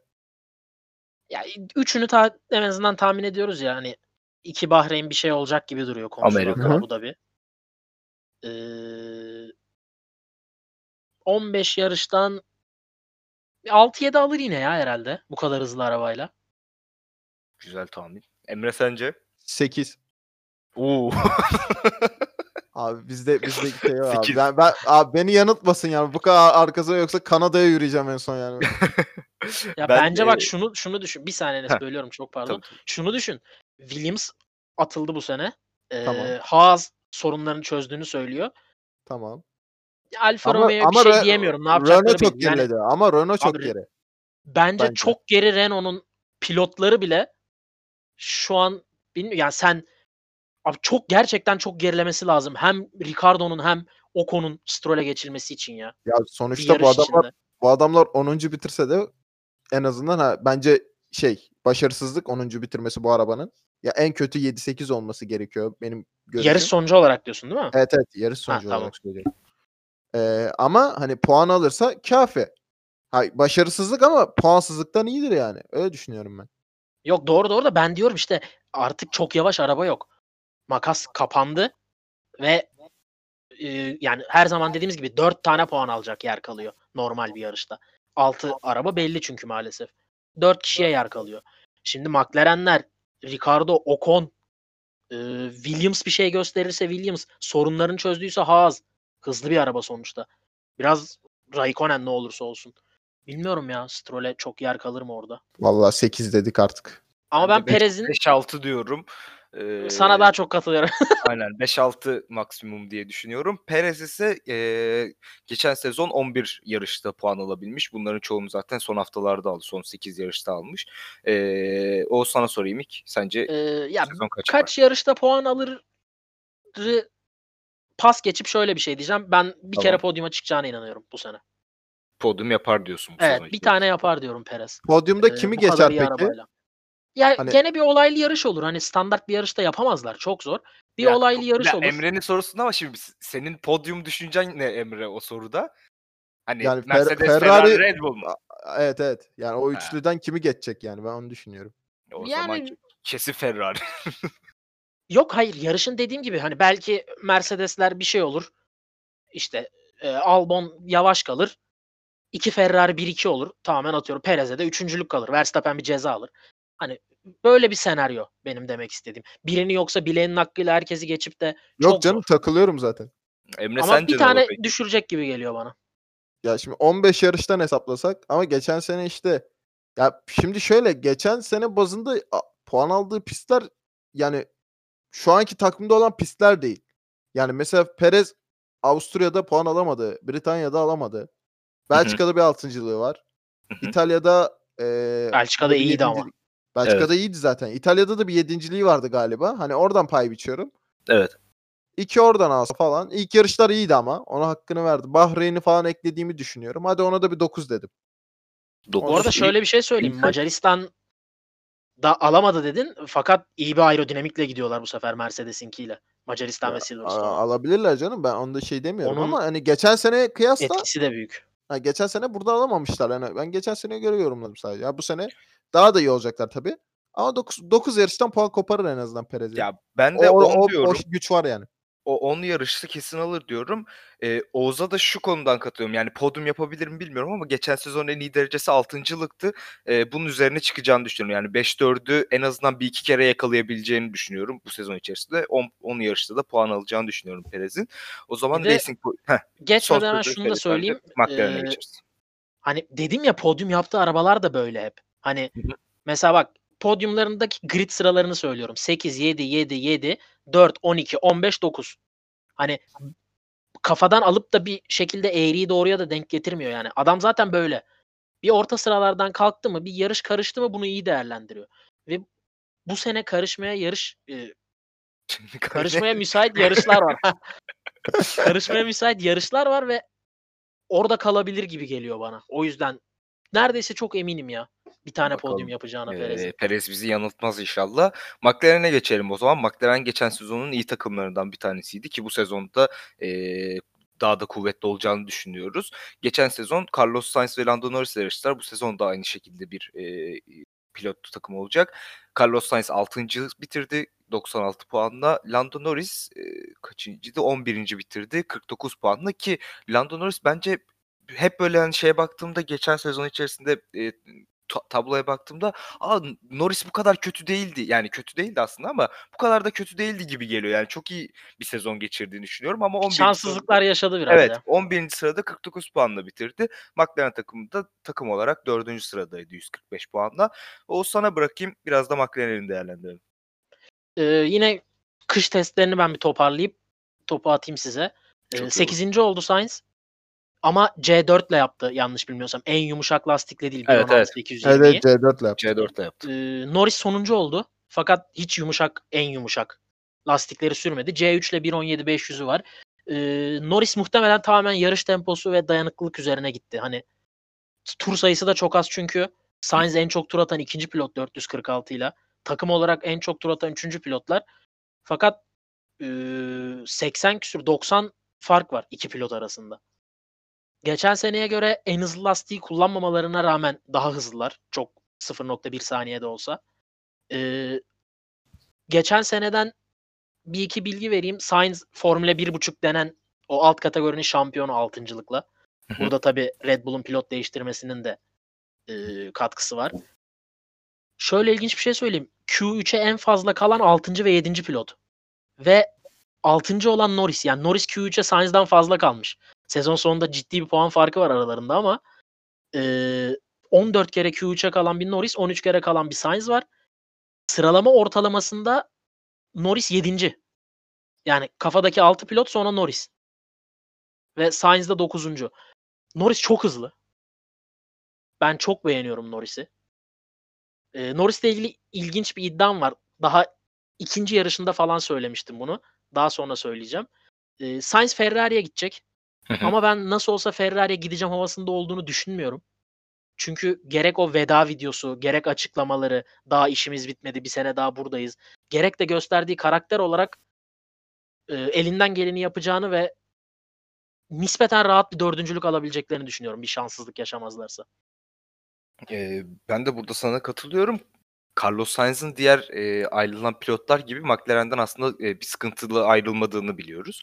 S2: ya üçünü ta, en azından tahmin ediyoruz ya hani iki Bahreyn bir şey olacak gibi duruyor konuşulan
S1: Amerika.
S3: Hı.
S2: Abu Dhabi. Ee, 15 yarıştan 6-7 alır yine ya herhalde bu kadar hızlı arabayla.
S1: Güzel tahmin. Emre sence?
S3: 8.
S1: Oo.
S3: Abi bizde bizde şey var abi. Ben, ben abi beni yanıltmasın yani. Bu kadar arkasına yoksa Kanada'ya yürüyeceğim en son yani.
S2: Ya
S1: Ben,
S2: bence bak şunu şunu düşün. Bir saniye
S1: Heh.
S2: bölüyorum çok pardon.
S1: Tabii.
S2: Şunu düşün. Williams atıldı bu sene. Ee,
S3: Tamam.
S2: Haas sorunlarını çözdüğünü söylüyor.
S3: tamam.
S2: Alfa Romeo'ya bir şey
S3: Re-
S2: diyemiyorum. Ne yapacakları
S3: Renault çok
S2: bilmiyorum. Yani
S3: geriledi. Ama Renault çok
S2: Abi,
S3: geri.
S2: bence,
S3: bence.
S2: çok geri Renault'un pilotları bile şu an bilmiyorum yani sen abi çok gerçekten çok gerilemesi lazım. Hem Ricardo'nun hem Ocon'un Stroll'e geçilmesi için ya.
S3: Ya sonuçta bu adamlar
S2: içinde.
S3: bu adamlar 10. bitirse de en azından ha, bence şey başarısızlık 10. bitirmesi bu arabanın. Ya en kötü 7-8 olması gerekiyor benim görüşüm.
S2: Yarış sonucu olarak diyorsun değil mi?
S3: Evet evet yarış sonucu
S2: tamam.
S3: olarak söylüyorum. Ee, ama hani puan alırsa kafi. Ha, başarısızlık ama puansızlıktan iyidir yani. Öyle düşünüyorum ben.
S2: Yok doğru doğru da ben diyorum işte artık çok yavaş araba yok. Makas kapandı ve e, yani her zaman dediğimiz gibi 4 tane puan alacak yer kalıyor normal bir yarışta. 6 araba belli çünkü maalesef. 4 kişiye yer kalıyor. Şimdi McLaren'ler, Ricardo, Ocon, e, Williams bir şey gösterirse Williams, sorunlarını çözdüyse Haas. Hızlı bir araba sonuçta. Biraz Raikkonen ne olursa olsun. Bilmiyorum ya Stroll'e çok yer kalır mı orada.
S3: Vallahi 8 dedik artık.
S2: Ama ben Perez'in
S1: 5-6 diyorum. Ee,
S2: sana daha çok katılıyorum.
S1: Aynen 5-6 maksimum diye düşünüyorum. Perez ise e, geçen sezon 11 yarışta puan alabilmiş. Bunların çoğunu zaten son haftalarda aldı. Son 8 yarışta almış. E, o sana sorayım ilk. Sence
S2: Ee, ya
S1: sezon kaç,
S2: kaç yarışta puan alır pas geçip şöyle bir şey diyeceğim. Ben bir kere
S1: Tamam.
S2: podyuma çıkacağına inanıyorum bu sene.
S1: Podyum yapar diyorsun bu
S2: Evet
S1: sene.
S2: bir tane yapar diyorum Perez.
S3: Podyumda
S2: Ee,
S3: kimi geçer peki?
S2: arabayla. Ya
S3: Hani-
S2: gene bir olaylı yarış olur. Hani standart bir yarışta yapamazlar. Çok zor. Bir
S1: Ya,
S2: olaylı yarış
S1: Ya
S2: olur.
S1: Emre'nin sorusunda ama şimdi s- senin podyum düşüncen ne Emre o soruda? Hani
S3: Yani Fer-
S1: Mercedes,
S3: Ferrari-
S1: Ferrari, Red Bull mu?
S3: Evet evet. Yani o
S1: Ha.
S3: üçlüden kimi geçecek yani ben onu düşünüyorum.
S1: O
S2: Yani-
S1: zaman ke- kesin Ferrari.
S2: Yok hayır yarışın dediğim gibi hani belki Mercedesler bir şey olur. İşte e, Albon yavaş kalır. İki Ferrari 1-2 olur. Tamamen atıyorum. Perez'e de üçüncülük kalır. Verstappen bir ceza alır. Hani böyle bir senaryo benim demek istediğim. Birini yoksa bileğinin hakkıyla herkesi geçip de
S3: Yok
S2: çok
S3: canım
S2: zor.
S3: takılıyorum zaten.
S1: Emre
S2: Ama
S1: sence
S2: bir
S1: ne
S2: tane
S1: olur peki?
S2: düşürecek gibi geliyor bana.
S3: Ya şimdi 15 yarıştan hesaplasak ama geçen sene işte ya şimdi şöyle geçen sene bazında a, puan aldığı pistler yani şu anki takımda olan pistler değil. Yani mesela Perez Avusturya'da puan alamadı. Britanya'da alamadı. Belçika'da bir altıncılığı var. İtalya'da eee
S2: Belçika'da iyiydi ama.
S3: Belçika'da iyiydi zaten. İtalya'da da bir yedinciliği vardı galiba. Hani oradan pay biçiyorum.
S1: Evet.
S3: İki oradan alsa falan. İlk yarışlar iyiydi ama. Ona hakkını verdi. Bahreyn'i falan eklediğimi düşünüyorum. Hadi ona da bir 9 dedim.
S1: Dokuz
S2: Bu arada
S1: iyi.
S2: şöyle bir şey söyleyeyim. Macaristan da alamadı dedin fakat iyi bir aerodinamikle gidiyorlar bu sefer Mercedes'inkiyle. Macaristan
S3: Ya,
S2: ve Silverstone'a.
S3: alabilirler canım. Ben onda şey demiyorum
S2: Onun
S3: ama hani geçen sene kıyasla
S2: Etkisi de büyük.
S3: ha, geçen sene burada alamamışlar. Yani ben geçen seneye göre yorumladım sadece. Ya bu sene daha da iyi olacaklar tabii. Ama 9 9 yarıştan puan koparır en azından Perez'e.
S1: Ya ben
S3: o,
S1: de
S3: o,
S1: 10
S3: o, o
S1: diyorum.
S3: güç var yani.
S1: O 10 yarışta kesin alır diyorum. Ee, Oğuz'a da şu konudan katılıyorum. Yani podyum yapabilir mi bilmiyorum ama geçen sezon en iyi derecesi 6.lıktı. Ee, bunun üzerine çıkacağını düşünüyorum. Yani 5-4'ü en azından bir iki kere yakalayabileceğini düşünüyorum bu sezon içerisinde. 10, 10 yarışta da puan alacağını düşünüyorum Perez'in. O zaman
S2: de
S1: Racing Heh,
S2: Geçmeden hemen şunu da
S1: Perez
S2: söyleyeyim. Ee,
S1: geçeriz.
S2: hani dedim ya podyum yaptığı arabalar da böyle hep. Hani mesela bak podyumlarındaki grid sıralarını söylüyorum. 8, 7, 7, 7, 4, 12, 15, 9. Hani kafadan alıp da bir şekilde eğriyi doğruya da denk getirmiyor yani. Adam zaten böyle. Bir orta sıralardan kalktı mı, bir yarış karıştı mı bunu iyi değerlendiriyor. Ve bu sene karışmaya yarış e, karışmaya müsait yarışlar var. karışmaya müsait yarışlar var ve orada kalabilir gibi geliyor bana. O yüzden neredeyse çok eminim ya. Bir tane
S1: Bakalım.
S2: podyum yapacağına
S1: Ee,
S2: Perez'in.
S1: Perez bizi yanıltmaz inşallah. McLaren'e geçelim o zaman. McLaren geçen sezonun iyi takımlarından bir tanesiydi ki bu sezonda ee, daha da kuvvetli olacağını düşünüyoruz. Geçen sezon Carlos Sainz ve Lando Norris yarıştılar. Bu sezon da aynı şekilde bir ee, pilot takım olacak. Carlos Sainz 6. bitirdi 96 puanla. Lando Norris ee, kaçıncıydı? 11. bitirdi 49 puanla ki Lando Norris bence hep böyle hani şeye baktığımda geçen sezon içerisinde e, ta- tabloya baktığımda Aa, Norris bu kadar kötü değildi. Yani kötü değildi aslında ama bu kadar da kötü değildi gibi geliyor. Yani çok iyi bir sezon geçirdiğini düşünüyorum ama 11.
S2: Şanssızlıklar yaşadı biraz
S1: Evet,
S2: ya.
S1: 11. sırada 49 puanla bitirdi. McLaren takımı da takım olarak 4. sıradaydı 145 puanla. O sana bırakayım biraz da McLaren'i değerlendirelim.
S2: Ee, yine kış testlerini ben bir toparlayıp topu atayım size.
S1: Çok iyi
S2: 8. oldu Sainz. Ama C4 ile yaptı yanlış bilmiyorsam. En yumuşak lastikle değil.
S1: Evet,
S2: 1.16
S1: evet.
S2: 220'yi.
S3: Evet C4 ile yaptı.
S1: C4'te yaptı.
S2: Ee, Norris sonuncu oldu. Fakat hiç yumuşak, en yumuşak lastikleri sürmedi. C3 ile 1.17 500'ü var. Ee, Norris muhtemelen tamamen yarış temposu ve dayanıklılık üzerine gitti. Hani tur sayısı da çok az çünkü. Sainz en çok tur atan ikinci pilot 446 ile. Takım olarak en çok tur atan üçüncü pilotlar. Fakat e, 80 küsür 90 fark var iki pilot arasında. Geçen seneye göre en hızlı lastiği kullanmamalarına rağmen daha hızlılar. Çok 0.1 saniyede olsa. Ee, geçen seneden bir iki bilgi vereyim. Sainz Formula 1.5 denen o alt kategorinin şampiyonu altıncılıkla. Burada tabii Red Bull'un pilot değiştirmesinin de e, katkısı var. Şöyle ilginç bir şey söyleyeyim. Q3'e en fazla kalan 6. ve 7. pilot. Ve 6. olan Norris. Yani Norris Q3'e Sainz'dan fazla kalmış. Sezon sonunda ciddi bir puan farkı var aralarında ama e, 14 kere Q3'e kalan bir Norris, 13 kere kalan bir Sainz var. Sıralama ortalamasında Norris 7. Yani kafadaki 6 pilot sonra Norris. Ve Sainz de 9. Norris çok hızlı. Ben çok beğeniyorum Norris'i. Ee, Norris'le ilgili ilginç bir iddiam var. Daha ikinci yarışında falan söylemiştim bunu. Daha sonra söyleyeceğim. Ee, Sainz Ferrari'ye gidecek. Ama ben nasıl olsa Ferrari'ye gideceğim havasında olduğunu düşünmüyorum. Çünkü gerek o veda videosu, gerek açıklamaları, daha işimiz bitmedi, bir sene daha buradayız. Gerek de gösterdiği karakter olarak e, elinden geleni yapacağını ve nispeten rahat bir dördüncülük alabileceklerini düşünüyorum bir şanssızlık yaşamazlarsa.
S1: Ee, ben de burada sana katılıyorum. Carlos Sainz'ın diğer e, ayrılan pilotlar gibi McLaren'den aslında e, bir sıkıntılı ayrılmadığını biliyoruz.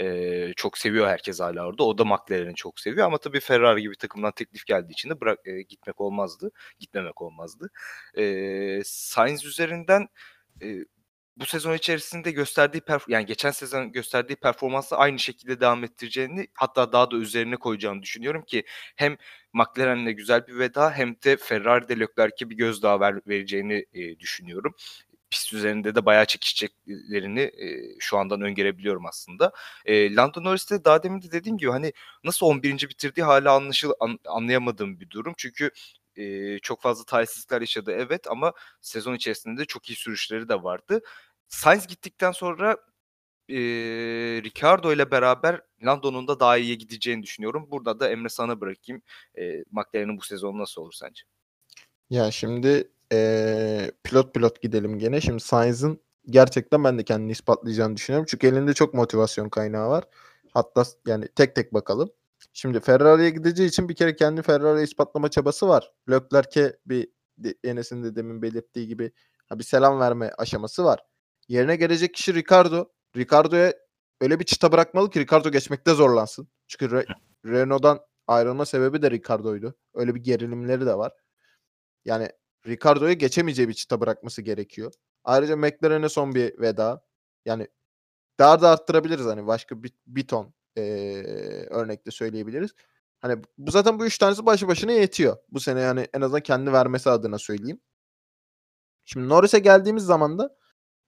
S1: E, çok seviyor herkes hala orada. O da McLaren'i çok seviyor ama tabii Ferrari gibi takımdan teklif geldiği için de bırak e, gitmek olmazdı. Gitmemek olmazdı. E, Sainz üzerinden e, bu sezon içerisinde gösterdiği yani geçen sezon gösterdiği performansla aynı şekilde devam ettireceğini hatta daha da üzerine koyacağını düşünüyorum ki hem McLaren'le güzel bir veda hem de Ferrari'de Leclerc'e bir gözdağı ver, vereceğini e, düşünüyorum. Pist üzerinde de bayağı çekişeceklerini e, şu andan öngörebiliyorum aslında. E, Lando Norris'te daha demin de dediğim gibi hani nasıl 11. bitirdiği hala anlaşıl an- anlayamadığım bir durum. Çünkü e, çok fazla talihsizlikler yaşadı evet ama sezon içerisinde de çok iyi sürüşleri de vardı. Sainz gittikten sonra e, Ricardo ile beraber Lando'nun da daha iyiye gideceğini düşünüyorum. Burada da Emre sana bırakayım. E, McLaren'in bu sezonu nasıl olur sence?
S3: Ya şimdi eee, pilot pilot gidelim gene. Şimdi Sainz'ın gerçekten ben de kendini ispatlayacağını düşünüyorum. Çünkü elinde çok motivasyon kaynağı var. Hatta yani tek tek bakalım. Şimdi Ferrari'ye gideceği için bir kere kendi Ferrari'ye ispatlama çabası var. Leclerc'e bir Enes'in de demin belirttiği gibi bir selam verme aşaması var. Yerine gelecek kişi Ricardo. Ricardo'ya öyle bir çıta bırakmalı ki Ricardo geçmekte zorlansın. Çünkü Re- Renault'dan ayrılma sebebi de Ricardo'ydu. Öyle bir gerilimleri de var. Yani Ricardo'ya geçemeyeceği bir çıta bırakması gerekiyor. Ayrıca McLaren'e son bir veda. Yani daha da arttırabiliriz hani başka bir, bir ton eee örnekte söyleyebiliriz. Hani bu zaten bu üç tanesi başlı başına yetiyor. Bu sene yani en azından kendi vermesi adına söyleyeyim. Şimdi Norris'e geldiğimiz zaman da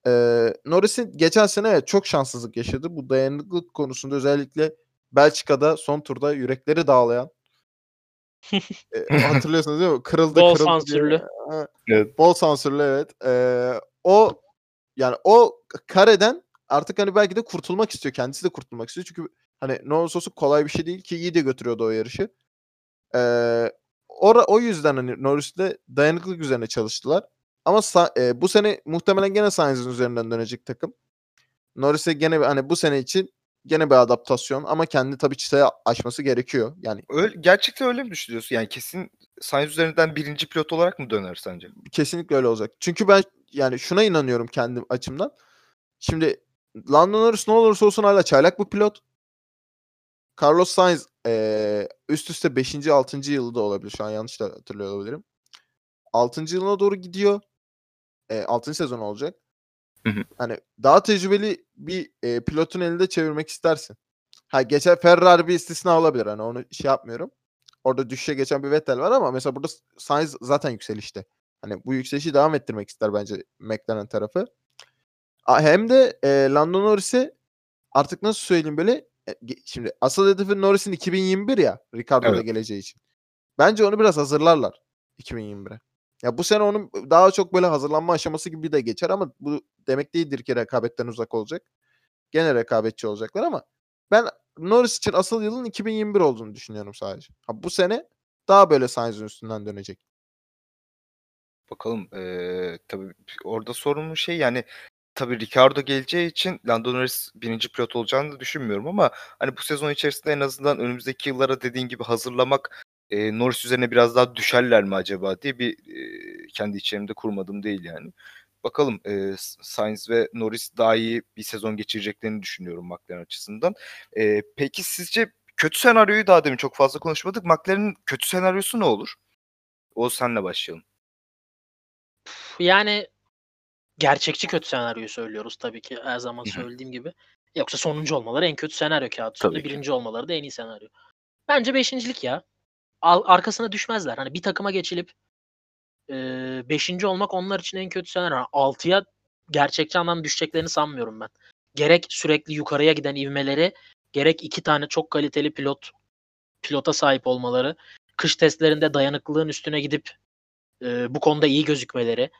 S3: eee Norris'in geçen sene evet çok şanssızlık yaşadı. Bu dayanıklılık konusunda özellikle Belçika'da son turda yürekleri dağlayan e, hatırlıyorsunuz değil mi? Kırıldı
S2: Bol
S3: kırıldı
S2: sansürlü.
S1: Evet.
S3: Bol sansürlü evet. Ee, o yani o kareden artık hani belki de kurtulmak istiyor. Kendisi de kurtulmak istiyor. Çünkü hani ne olursa olsun kolay bir şey değil ki iyi de götürüyordu o yarışı. Ee, ora, o yüzden hani Norris'le dayanıklılık üzerine çalıştılar. Ama e, bu sene muhtemelen gene Sainz'in üzerinden dönecek takım. Norris'e gene hani bu sene için gene bir adaptasyon ama kendi tabii çıtayı aşması gerekiyor. Yani
S1: Öyle, gerçekten öyle mi düşünüyorsun? Yani kesin Sainz üzerinden birinci pilot olarak mı döner sence?
S3: Kesinlikle öyle olacak. Çünkü ben yani şuna inanıyorum kendim açımdan. Şimdi Lando Norris ne olursa olsun hala çaylak bir pilot. Carlos Sainz eee, üst üste 5. 6. yılı da olabilir. Şu an yanlış da hatırlıyor olabilirim. 6. yılına doğru gidiyor. E, 6. sezon olacak.
S1: Hı hı.
S3: Hani daha tecrübeli bir e, pilotun elinde çevirmek istersin. Ha geçen Ferrari bir istisna olabilir. Hani onu şey yapmıyorum. Orada düşüşe geçen bir Vettel var ama mesela burada Sainz zaten yükselişte. Hani bu yükselişi devam ettirmek ister bence McLaren tarafı. Hem de e, Lando Norris'e artık nasıl söyleyeyim böyle e, şimdi asıl hedefi Norris'in 2021 ya Ricardo ile
S1: Evet.
S3: geleceği için. Bence onu biraz hazırlarlar 2021'e. Ya bu sene onun daha çok böyle hazırlanma aşaması gibi de geçer ama bu demek değildir ki rekabetten uzak olacak. Gene rekabetçi olacaklar ama ben Norris için asıl yılın 2021 olduğunu düşünüyorum sadece. Ha, bu sene daha böyle Sainz'in üstünden dönecek.
S1: Bakalım. Eee tabii orada sorunlu şey yani tabii Ricardo geleceği için Lando Norris birinci pilot olacağını da düşünmüyorum ama hani bu sezon içerisinde en azından önümüzdeki yıllara dediğin gibi hazırlamak eee, Norris üzerine biraz daha düşerler mi acaba diye bir eee, kendi içerimde kurmadım değil yani. Bakalım S- Sainz ve Norris daha iyi bir sezon geçireceklerini düşünüyorum McLaren açısından. Eee, peki sizce kötü senaryoyu daha demin çok fazla konuşmadık. McLaren'in kötü senaryosu ne olur? O senle başlayalım.
S2: Yani gerçekçi kötü senaryoyu söylüyoruz tabii ki her zaman söylediğim gibi. Yoksa sonuncu olmaları en kötü senaryo kağıt üstünde.
S1: Tabii ki.
S2: Birinci olmaları da en iyi senaryo. Bence beşincilik ya. Al- arkasına düşmezler. Hani bir takıma geçilip e, beşinci olmak onlar için en kötü senaryo. Yani altıya gerçekçi anlamda düşeceklerini sanmıyorum ben. Gerek sürekli yukarıya giden ivmeleri, gerek iki tane çok kaliteli pilot pilota sahip olmaları, kış testlerinde dayanıklılığın üstüne gidip e, bu konuda iyi gözükmeleri.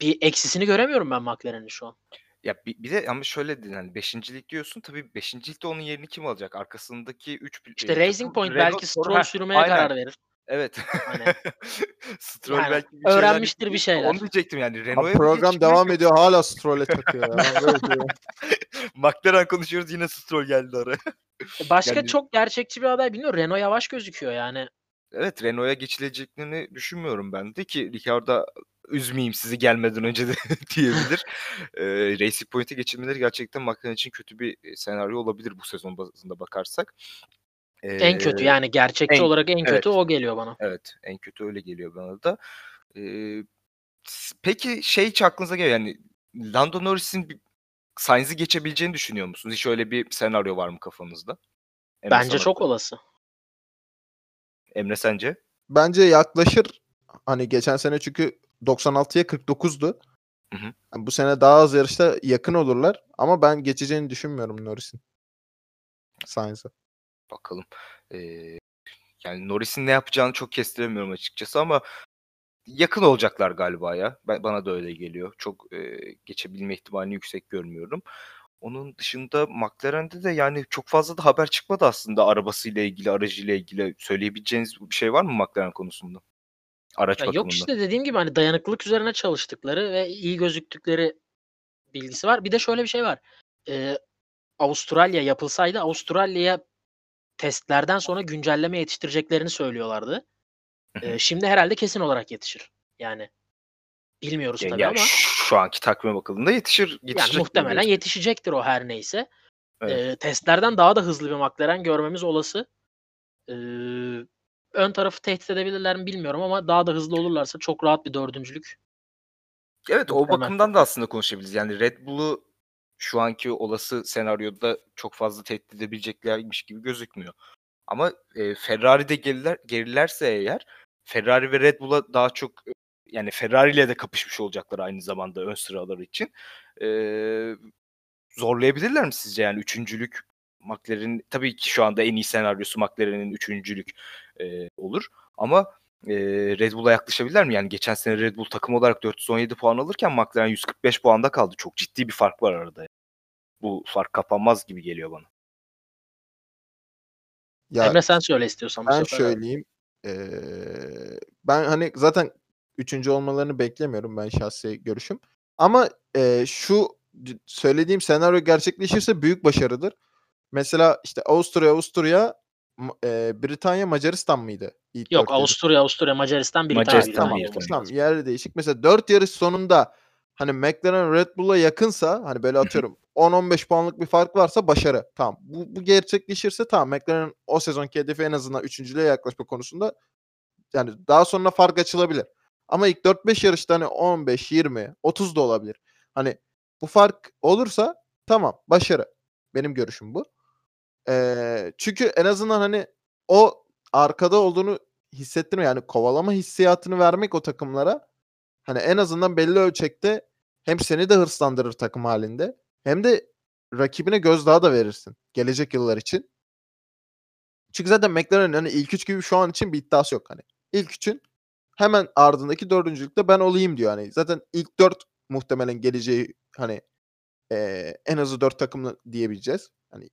S2: Bir eksisini göremiyorum ben McLaren'in şu an.
S1: Ya bir, bir de ama şöyle dedin hani beşincilik diyorsun tabii beşincilikte onun yerini kim alacak? Arkasındaki 3
S2: İşte Racing Point belki Stroll sürmeye karar verir.
S1: Evet.
S2: Hani
S1: Stroll
S2: Yani
S1: belki bir şeyler
S2: öğrenmiştir bir
S1: yapacak.
S2: şeyler.
S1: Onu diyecektim yani. Renault'a bir
S3: program devam
S1: yok.
S3: ediyor hala Stroll'e takıyor.
S1: McLaren konuşuyoruz yine Stroll geldi araya.
S2: başka
S1: Yani-
S2: çok gerçekçi bir aday bilmiyorum. Renault yavaş gözüküyor yani.
S1: Evet Renault'a geçileceklerini düşünmüyorum ben de ki Ricardo üzmeyeyim sizi gelmeden önce de diyebilir. Ee, Racing Point'e geçilmeleri gerçekten McLaren için kötü bir e, senaryo olabilir bu sezon bazında bakarsak.
S2: En kötü yani gerçekçi
S1: en-
S2: olarak en kötü
S1: evet.
S2: o geliyor bana.
S1: Evet, en kötü öyle geliyor bana da. S- peki şey hiç aklınıza geliyor yani Lando Norris'in Sainz'i geçebileceğini düşünüyor musunuz? Hiç öyle bir senaryo var mı kafanızda?
S2: Bence
S1: sana
S2: çok olası.
S1: Emre sence?
S3: Bence yaklaşır. Hani geçen sene çünkü 96'ya 49'du.
S1: Hı hı.
S3: Yani bu sene daha az yarışta yakın olurlar. Ama ben geçeceğini düşünmüyorum Norris'in. Sainz'e.
S1: Bakalım. Ee, yani Norris'in ne yapacağını çok kestiremiyorum açıkçası ama yakın olacaklar galiba ya. Ben, bana da öyle geliyor. Çok e, geçebilme ihtimalini yüksek görmüyorum. Onun dışında McLaren'de de yani çok fazla da haber çıkmadı aslında arabasıyla ilgili, aracıyla ilgili. Söyleyebileceğiniz bir şey var mı McLaren konusunda? Araç
S2: Ya yok işte dediğim gibi hani dayanıklılık üzerine çalıştıkları ve iyi gözüktükleri bilgisi var. Bir de şöyle bir şey var. Eee, Avustralya yapılsaydı Avustralya'ya testlerden sonra güncelleme yetiştireceklerini söylüyorlardı. Eee, şimdi herhâlde kesin olarak yetişir. Yani bilmiyoruz tabii
S1: ya
S2: ama
S1: şu anki takvime bakıldığında yetişir
S2: yani
S1: yetişecek gibi
S2: muhtemelen yetişecektir o her neyse.
S1: Evet.
S2: Eee, testlerden daha da hızlı bir McLaren görmemiz olası. Eee, ön tarafı tehdit edebilirler mi bilmiyorum ama daha da hızlı olurlarsa çok rahat bir dördüncülük
S1: Evet, o
S2: muhtemel.
S1: bakımdan da aslında konuşabiliriz. Yani Red Bull'u şu anki olası senaryoda çok fazla tehdit edebileceklermiş gibi gözükmüyor. Ama, eee, Ferrari'de geriler gerilerse eğer Ferrari ve Red Bull'a daha çok, yani Ferrari'yle de kapışmış olacaklar aynı zamanda ön sıralar için. Eee, zorlayabilirler mi sizce yani üçüncülük McLaren'in tabii ki şu anda en iyi senaryosu McLaren'in üçüncülük, eee, olur ama, eee, Red Bull'a yaklaşabilirler mi? Yani geçen sene Red Bull takım olarak 417 puan alırken McLaren 145 puanda kaldı. Çok ciddi bir fark var arada. Bu fark kapanmaz gibi geliyor bana.
S3: Ya
S2: Emre sen söyle istiyorsan
S3: ben söyleyeyim. Eee, ben hani zaten 3. olmalarını beklemiyorum ben şahsi görüşüm. Ama, eee, şu söylediğim senaryo gerçekleşirse büyük başarıdır. Mesela işte Avusturya, Avusturya, eee, Britanya, Macaristan mıydı ilk
S2: Yok
S3: 4 yarış?
S2: Avusturya, Avusturya, Macaristan, Britanya
S1: Macaristan
S2: tamam olması
S3: Tamam yerli değişik. Mesela 4 yarış sonunda hani McLaren Red Bull'a yakınsa hani böyle atıyorum 10-15 puanlık bir fark varsa başarı. Tamam. Bu bu gerçekleşirse tamam McLaren o sezonki hedefi en azından üçüncülüğe yaklaşma konusunda yani daha sonra fark açılabilir. Ama ilk 4-5 yarışta hani 15, 20, 30 da olabilir. Hani bu fark olursa tamam başarı. Benim görüşüm bu. Eee, çünkü en azından hani o arkada olduğunu hissettirme yani kovalama hissiyatını vermek o takımlara hani en azından belli ölçekte hem seni de hırslandırır takım halinde hem de rakibine gözdağı da verirsin gelecek yıllar için. Çünkü zaten McLaren'in hani ilk 3 gibi şu an için bir iddiası yok hani. İlk 3'ün hemen ardındaki dördüncülükte ben olayım diyor. Hani zaten ilk 4 muhtemelen geleceği hani eee, en azı 4 takımlı diyebileceğiz. Hani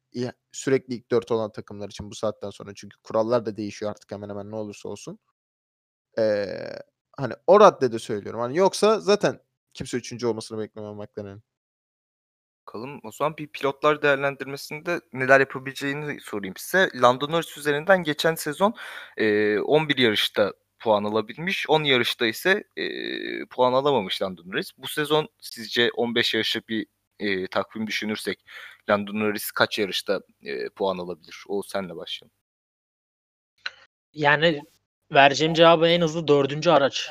S3: sürekli ilk 4 olan takımlar için bu saatten sonra çünkü kurallar da değişiyor artık hemen hemen ne olursa olsun. Eee, hani o raddede söylüyorum. Hani yoksa zaten kimse 3. olmasını beklemiyor McLaren'in.
S1: Bakalım o zaman bir pilotlar değerlendirmesinde neler yapabileceğini sorayım size. Lando Norris üzerinden geçen sezon, eee, 11 yarışta puan alabilmiş. 10 yarışta ise, eee, puan alamamış Lando Norris. Bu sezon sizce 15 yarışlık bir, eee, takvim düşünürsek Lando Norris kaç yarışta, eee, puan alabilir? Oğuz senle başlayalım.
S2: Yani vereceğim cevabı en hızlı 4. araç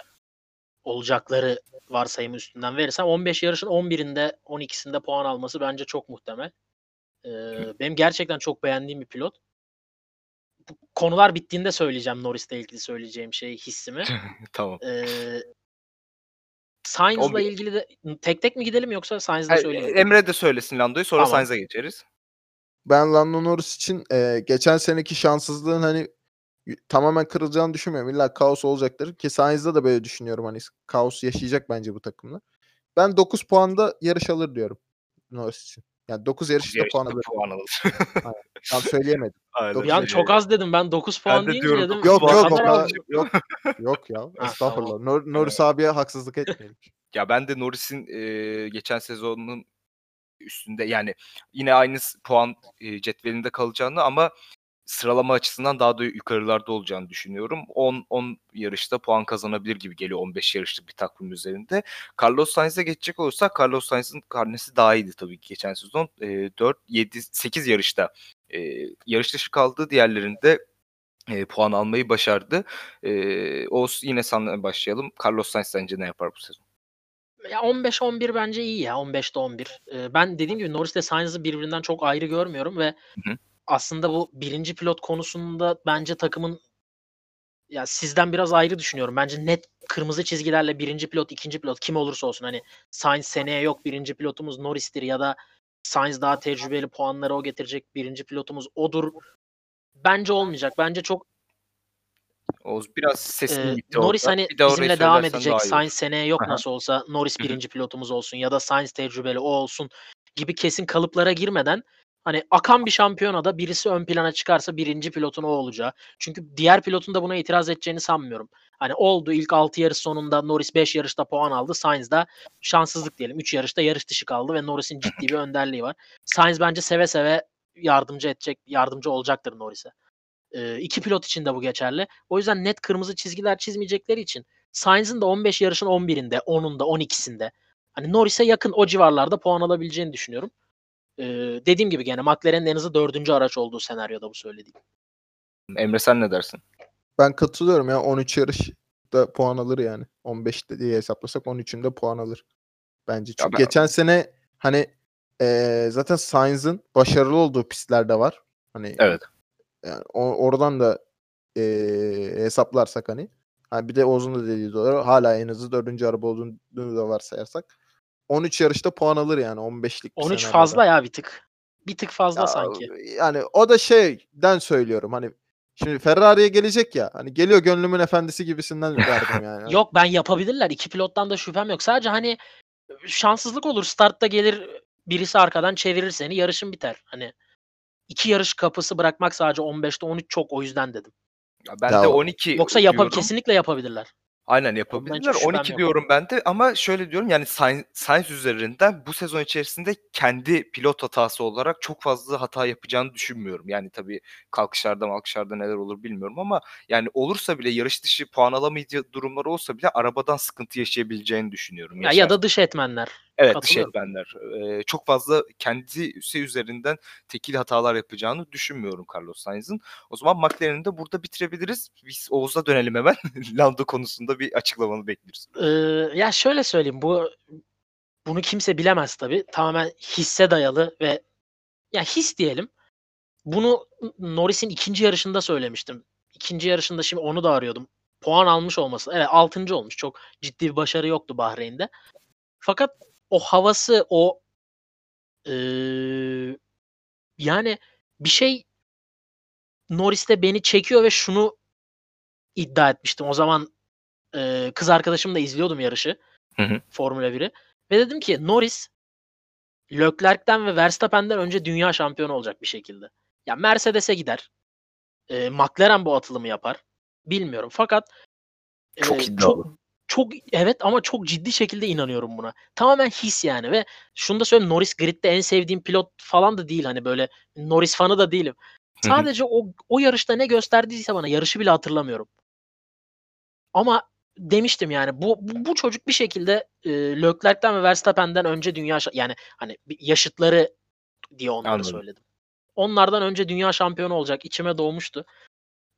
S2: olacakları varsayımı üstünden verirsem 15 yarışın 11'inde 12'sinde puan alması bence çok muhtemel. Eee, benim gerçekten çok beğendiğim bir pilot. Bu konular bittiğinde söyleyeceğim Norris'le ilgili söyleyeceğim şeyi, hissimi.
S1: Tamam.
S2: Eee Sainz'la
S1: 11
S2: ilgili de tek tek mi gidelim yoksa söyleyeyim mi?
S1: Emre de söylesin Lando'yu sonra
S2: Tamam.
S1: Sainz'a geçeriz.
S3: Ben Lando Norris için, eee, geçen seneki şanssızlığın hani tamamen kırılacağını düşünmüyorum. İlla kaos olacaktır ki Sainz'da da böyle düşünüyorum. Hani kaos yaşayacak bence bu takımla. Ben 9 puanda yarış alır diyorum Norris için. Yani 9
S1: 9
S3: yarışta puan alır.
S1: puan alır.
S3: Tam söyleyemedim.
S1: Aynen.
S3: 9
S2: Bir an
S3: yarış.
S2: çok az dedim ben 9
S1: Ben
S2: puan
S1: de
S2: deyince
S1: diyorum
S2: dedim
S1: 9
S3: Yok yok
S2: az.
S3: yok. Yok ya estağfurullah.
S2: tamam.
S3: Nor Norris abiye haksızlık etmeyelim.
S1: Ya ben de Norris'in, eee, geçen sezonun üstünde yani yine aynı puan, eee, cetvelinde kalacağını ama sıralama açısından daha da yukarılarda olacağını düşünüyorum. 10 10 yarışta puan kazanabilir gibi geliyor 15 yarışlık bir takvim üzerinde. Carlos Sainz'e geçecek olursak Carlos Sainz'ın karnesi daha iyiydi tabii ki geçen sezon. Eee, 4, 7, 8 yarışta, eee, yarış dışı kaldı. Diğerlerinde, eee, puan almayı başardı. Eee, Oğuz yine senle başlayalım. Carlos Sainz sence ne yapar bu sezon?
S2: Ya 15-11 bence iyi ya 15'te 11. Eee, ben dediğim gibi Norris'le Sainz'ı birbirinden çok ayrı görmüyorum ve
S1: Hı hı.
S2: Aslında bu 1. pilot konusunda bence takımın ya sizden biraz ayrı düşünüyorum. Bence net kırmızı çizgilerle 1. pilot, 2. pilot kim olursa olsun hani Sainz seneye yok 1. pilotumuz Norris'tir ya da Sainz daha tecrübeli puanları o getirecek 1. pilotumuz odur. Bence olmayacak. Bence çok
S1: Oğuz biraz sesin gitti
S2: Norris
S1: orada.
S2: hani
S1: Bir orayı
S2: bizimle devam edecek.
S1: daha iyi.
S2: Sainz seneye yok
S1: hı.
S2: nasıl olsa Norris. 1. pilotumuz olsun ya da Sainz tecrübeli o olsun gibi kesin kalıplara girmeden hani akan bir şampiyonada birisi ön plana çıkarsa 1. pilotun o olacağı. Çünkü diğer pilotun da buna itiraz edeceğini sanmıyorum. Hani oldu ilk 6 yarış sonunda Norris 5 yarışta puan aldı. Sainz da şanssızlık diyelim. 3 yarışta yarış dışı kaldı ve Norris'in ciddi bir önderliği var. Sainz bence seve seve yardımcı edecek, yardımcı olacaktır Norris'e. Ee, iki pilot için de bu geçerli. O yüzden net kırmızı çizgiler çizmeyecekleri için Sainz'ın da 15 yarışın 11'inde, 10'unda, 12'sinde hani Norris'e yakın o civarlarda puan alabileceğini düşünüyorum. Ee, dediğim gibi gene McLaren'in en hızlı dördüncü araç olduğu senaryoda bu söylediğim.
S1: Emre sen ne dersin?
S3: Ben katılıyorum ya 13 yarışta puan alır yani. 15 diye hesaplasak 13'ünde puan alır. Bence. Çünkü
S1: ben-
S3: geçen sene hani eee, zaten Sainz'ın başarılı olduğu pistler de var. Hani
S1: Evet.
S3: yani o- oradan da eee, hesaplarsak hani ha bir de Oz'un da dediği doğru hala en hızlı dördüncü araba olduğunu da varsayarsak 13 yarışta puan alır yani 15'lik bir
S2: 13
S3: senaryoda.
S2: fazla ya bir tık. Bir tık fazla
S3: Ya,
S2: sanki.
S3: Yani o da şeyden söylüyorum hani şimdi Ferrari'ye gelecek ya hani geliyor gönlümün efendisi gibisinden verdim yani.
S2: Yok ben yapabilirler. İki pilottan da şüphem yok. Sadece hani şanssızlık olur. Startta gelir birisi arkadan çevirir seni. Yarışın biter. Hani iki yarış kapısı bırakmak sadece 15'te 13 çok o yüzden dedim.
S1: Ya ben
S3: Ya
S1: de
S3: o-
S1: 12
S2: Yoksa yapab
S1: diyorum.
S2: kesinlikle yapabilirler.
S1: Aynen yapabilirler.
S2: şüphem
S1: 12
S2: yok.
S1: diyorum ben de ama şöyle diyorum yani Sainz üzerinden bu sezon içerisinde kendi pilot hatası olarak çok fazla hata yapacağını düşünmüyorum. Yani tabii kalkışlarda malkışlarda neler olur bilmiyorum ama yani olursa bile yarış dışı puan alamayacağı durumlar olsa bile arabadan sıkıntı yaşayabileceğini düşünüyorum.
S2: Ya, ya da dış etmenler.
S1: Evet dış etmenler. Ee, çok fazla kendisi üzerinden tekil hatalar yapacağını düşünmüyorum Carlos Sainz'ın. O zaman McLaren'i de burada bitirebiliriz. Biz Oğuz'a dönelim hemen. Lando konusunda bir açıklamanı bekliyoruz.
S2: Ee, ya şöyle söyleyeyim bu bunu kimse bilemez tabii. Tamamen hisse dayalı ve ya his diyelim. Bunu Norris'in ikinci yarışında söylemiştim. İkinci yarışında şimdi onu da arıyordum. Puan almış olması. Evet altıncı olmuş. Çok ciddi bir başarı yoktu Bahreyn'de. Fakat o havası, o eee, yani bir şey Norris'te beni çekiyor ve şunu iddia etmiştim. O zaman eee, kız arkadaşımla izliyordum yarışı.
S1: Hı hı.
S2: Formula 1'i. Ve dedim ki Norris Leclerc'ten ve Verstappen'den önce dünya şampiyonu olacak bir şekilde. Ya Mercedes'e gider. Eee, McLaren bu atılımı yapar. Bilmiyorum. Fakat
S1: Çok
S2: eee,
S1: iddialı.
S2: çok çok evet ama çok ciddi şekilde inanıyorum buna. Tamamen his yani ve şunu da söyleyeyim Norris gridde en sevdiğim pilot falan da değil hani böyle Norris fanı da değilim. Sadece o o yarışta ne gösterdiyse bana yarışı bile hatırlamıyorum. Ama demiştim yani bu bu, bu çocuk bir şekilde e, Leclerc'ten ve Verstappen'den önce dünya yani hani yaşıtları diye onları
S1: Anladım.
S2: söyledim. Onlardan önce dünya şampiyonu olacak içime doğmuştu.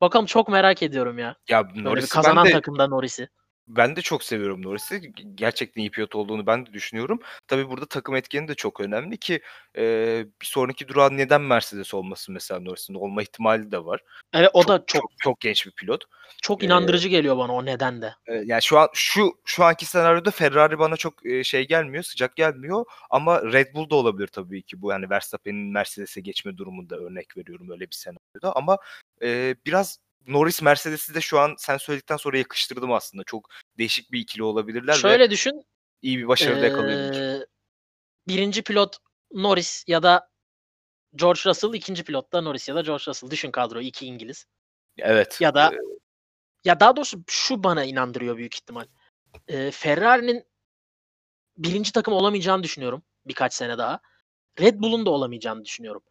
S2: Bakalım çok merak ediyorum ya.
S1: Ya
S2: Böyle bir
S1: Norris'i
S2: kazanan
S1: de
S2: takımda Norris'i.
S1: Ben de çok seviyorum Norris'i. Gerçekten iyi pilot olduğunu ben de düşünüyorum. Tabii burada takım etkeni de çok önemli ki e, bir sonraki durağı neden Mercedes olmasın mesela Norris'in olma ihtimali de var.
S2: Evet o
S1: çok,
S2: da çok
S1: çok çok genç bir pilot.
S2: çok
S1: Ee,
S2: inandırıcı geliyor bana o neden de.
S1: E, yani şu an şu şu anki senaryoda Ferrari bana çok e, şey gelmiyor, sıcak gelmiyor ama Red Bull da olabilir tabii ki bu yani Verstappen'in Mercedes'e geçme durumunda örnek veriyorum öyle bir senaryoda ama e, biraz Norris Mercedes'i de şu an sen söyledikten sonra yakıştırdım aslında. Çok değişik bir ikili olabilirler ve
S2: Şöyle düşün.
S1: iyi bir başarı da yakalayabilir.
S2: eee, birinci pilot Norris ya da George Russell, ikinci pilot da Norris ya da George Russell. Düşün kadroyu iki İngiliz.
S1: Evet.
S2: Ya da
S1: e,
S2: ya daha doğrusu şu bana inandırıyor büyük ihtimal. Eee, Ferrari'nin birinci takım olamayacağını düşünüyorum birkaç sene daha. Red Bull'un da olamayacağını düşünüyorum.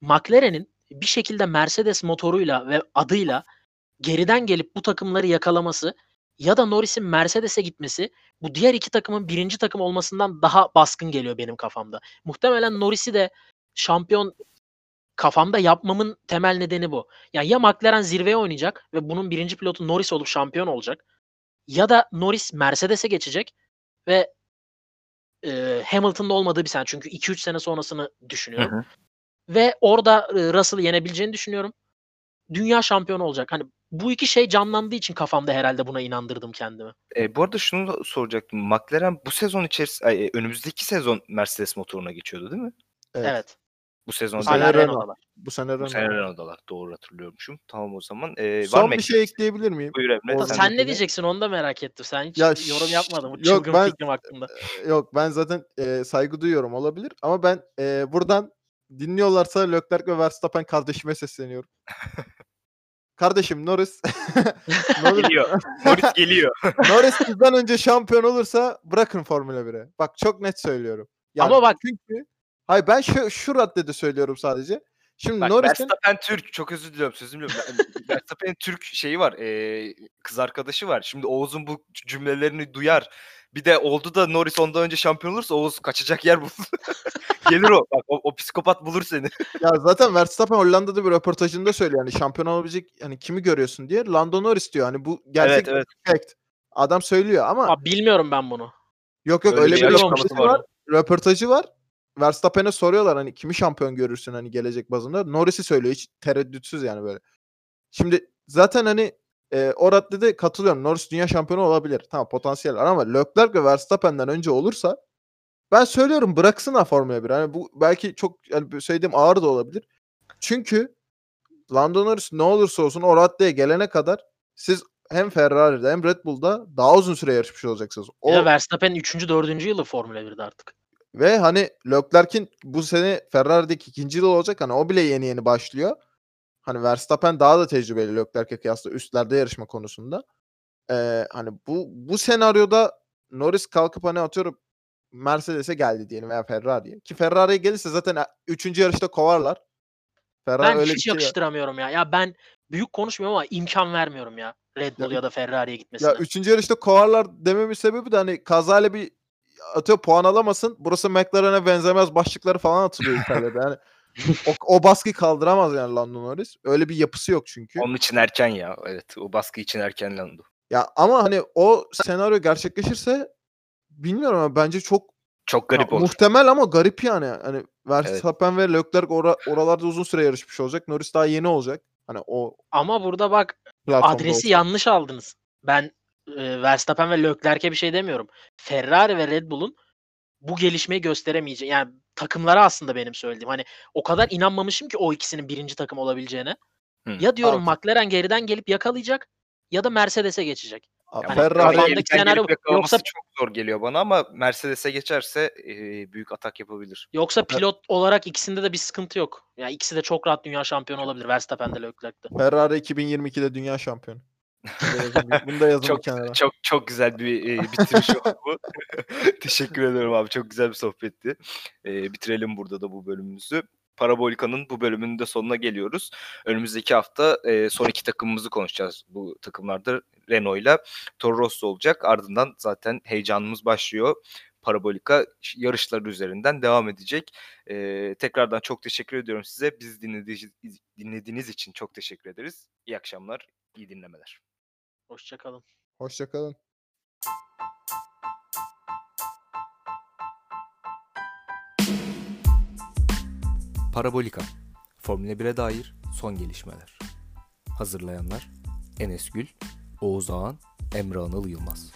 S2: McLaren'in bir şekilde Mercedes motoruyla ve adıyla geriden gelip bu takımları yakalaması ya da Norris'in Mercedes'e gitmesi bu diğer iki takımın birinci takım olmasından daha baskın geliyor benim kafamda. Muhtemelen Norris'i de şampiyon kafamda yapmamın temel nedeni bu. Yani ya McLaren zirveye oynayacak ve bunun birinci pilotu Norris olup şampiyon olacak ya da Norris Mercedes'e geçecek ve e, Hamilton'da olmadığı bir sene çünkü 2-3 sene sonrasını
S1: hı
S2: düşünüyorum.
S1: hı.
S2: Ve orada Russell'ı yenebileceğini düşünüyorum. Dünya şampiyonu olacak. Hani bu iki şey canlandığı için kafamda herhalde buna inandırdım kendimi.
S1: E, bu arada şunu da soracaktım. McLaren bu sezon içerisinde ay, e, önümüzdeki sezon Mercedes motoruna geçiyordu değil mi?
S3: Evet.
S2: Evet.
S1: Bu sezon
S3: Bu sene.
S2: Renault'dalar.
S3: Bu sene
S1: Bu
S3: Renault.
S1: sene Renault'dalar. Doğru hatırlıyormuşum. Tamam o zaman. E, var
S3: Son
S1: mı
S3: bir şey ekleyebilir miyim?
S1: Buyur Emre. Sen
S2: Sen
S1: de.
S2: ne diyeceksin onu da merak ettim. Sen hiç
S3: Ya
S2: yorum yapmadın bu
S3: yok,
S2: çılgın
S3: ben-
S2: fikrim hakkında.
S3: Yok ben zaten e, saygı duyuyorum olabilir ama ben e, buradan dinliyorlarsa Leclerc ve Verstappen kardeşime sesleniyorum. kardeşim Norris Norris,
S1: Geliyor. Norris geliyor.
S3: Norris bizden önce şampiyon olursa bırakın Formula 1'e. Bak çok net söylüyorum. Yani
S2: Ama bak-
S3: çünkü hayır ben şu, şu raddede söylüyorum sadece. Şimdi
S1: Bak
S3: Norris'in
S1: Verstappen Türk. Çok özür diliyorum sözümü. Verstappen'in Türk şeyi var. eee, kız arkadaşı var. Şimdi Oğuz'un bu cümlelerini duyar. Bir de oldu da Norris ondan önce şampiyon olursa Oğuz kaçacak yer bulur. Gelir o. Bak o, o psikopat bulur seni.
S3: ya zaten Verstappen Hollanda'da bir röportajında söylüyor yani şampiyon olabilecek hani kimi görüyorsun diye Lando Norris diyor. Hani bu gerçek
S1: evet evet.
S3: Adam söylüyor ama
S2: Abi bilmiyorum ben bunu.
S3: yok yok
S1: Öyle
S3: öyle,
S1: bir
S3: röportajı
S1: var.
S3: var. Röportajı var. Verstappen'e soruyorlar hani kimi şampiyon görürsün hani gelecek bazında. Norris'i söylüyor hiç tereddütsüz yani böyle. Şimdi zaten hani e, o raddede katılıyorum. Norris dünya şampiyonu olabilir. Tamam potansiyel var ama Leclerc ve Verstappen'den önce olursa ben söylüyorum bıraksınlar Formula 1. Hani bu belki çok yani söylediğim ağır da olabilir. Çünkü Lando Norris ne olursa olsun o raddeye gelene kadar siz hem Ferrari'de hem Red Bull'da daha uzun süre yarışmış olacaksınız. O,
S2: de Verstappen'in 3. 4. yılı Formula 1'de artık.
S3: ve hani Leclerc'in bu sene Ferrari'deki ikinci yıl olacak. Hani o bile yeni yeni başlıyor. Hani Verstappen daha da tecrübeli Leclerc'e kıyasla üstlerde yarışma konusunda. Ee, hani bu bu senaryoda Norris kalkıp hani atıyorum Mercedes'e geldi diyelim veya Ferrari'ye. Ki Ferrari'ye gelirse zaten 3. yarışta kovarlar. Ferrari
S2: Ben
S3: öyle
S2: hiç
S3: şey
S2: yakıştıramıyorum ya. Ya ben büyük konuşmuyorum ama imkan vermiyorum ya. Red Bull
S3: Ya
S2: ya, da Ferrari'ye gitmesine.
S3: Ya üçüncü yarışta kovarlar dememin sebebi de hani kazayla bir atıyor puan alamasın. Burası McLaren'e benzemez başlıkları falan atılıyor İtalya'da. Yani o, o baskıyı kaldıramaz yani Lando Norris. Öyle bir yapısı yok çünkü.
S1: Onun için erken ya. Evet. O baskı için erken Lando.
S3: Ya ama hani o senaryo gerçekleşirse bilmiyorum ama bence çok
S1: Çok garip
S3: ya,
S1: olur.
S3: muhtemel ama garip yani. Hani Verstappen ve Leclerc ora- oralarda uzun süre yarışmış olacak. Norris daha yeni olacak. Hani o
S2: Ama burada bak adresi
S3: olsa.
S2: yanlış aldınız. Ben e, Verstappen ve Leclerc'e bir şey demiyorum. Ferrari ve Red Bull'un bu gelişmeyi gösteremeyeceği yani takımlara aslında benim söylediğim. Hani o kadar inanmamışım ki o ikisinin birinci takım olabileceğine.
S1: Hı.
S2: Ya diyorum
S3: Abi.
S2: McLaren geriden gelip yakalayacak ya da Mercedes'e geçecek.
S1: Yani
S3: Ferrari
S2: kafamdaki
S1: geriden
S2: senaryo Yoksa-
S1: çok zor geliyor bana ama Mercedes'e geçerse e, büyük atak yapabilir.
S2: Yoksa pilot olarak ikisinde de bir sıkıntı yok. Yani ikisi de çok rahat dünya şampiyonu olabilir. Verstappen de Leclerc'te.
S3: Ferrari 2022'de dünya şampiyonu. Bunu da yazın
S1: Çok
S3: kenara.
S1: çok çok güzel bir e, bitiriş oldu bu. Teşekkür ederim abi. Çok güzel bir sohbetti. E, bitirelim burada da bu bölümümüzü. Parabolika'nın bu bölümünün de sonuna geliyoruz. Önümüzdeki hafta e, son iki takımımızı konuşacağız. Bu takımlarda Renault ile Toro Rosso olacak. Ardından zaten heyecanımız başlıyor. Parabolika yarışları üzerinden devam edecek. E, tekrardan çok teşekkür ediyorum size. Biz dinlediğiniz, dinlediğiniz için çok teşekkür ederiz. İyi akşamlar, iyi dinlemeler.
S2: Hoşçakalın.
S3: Hoşçakalın.
S4: Parabolika Formula 1'e dair son gelişmeler. Hazırlayanlar Enes Gül, Oğuz Ağan, Emre Anıl Yılmaz.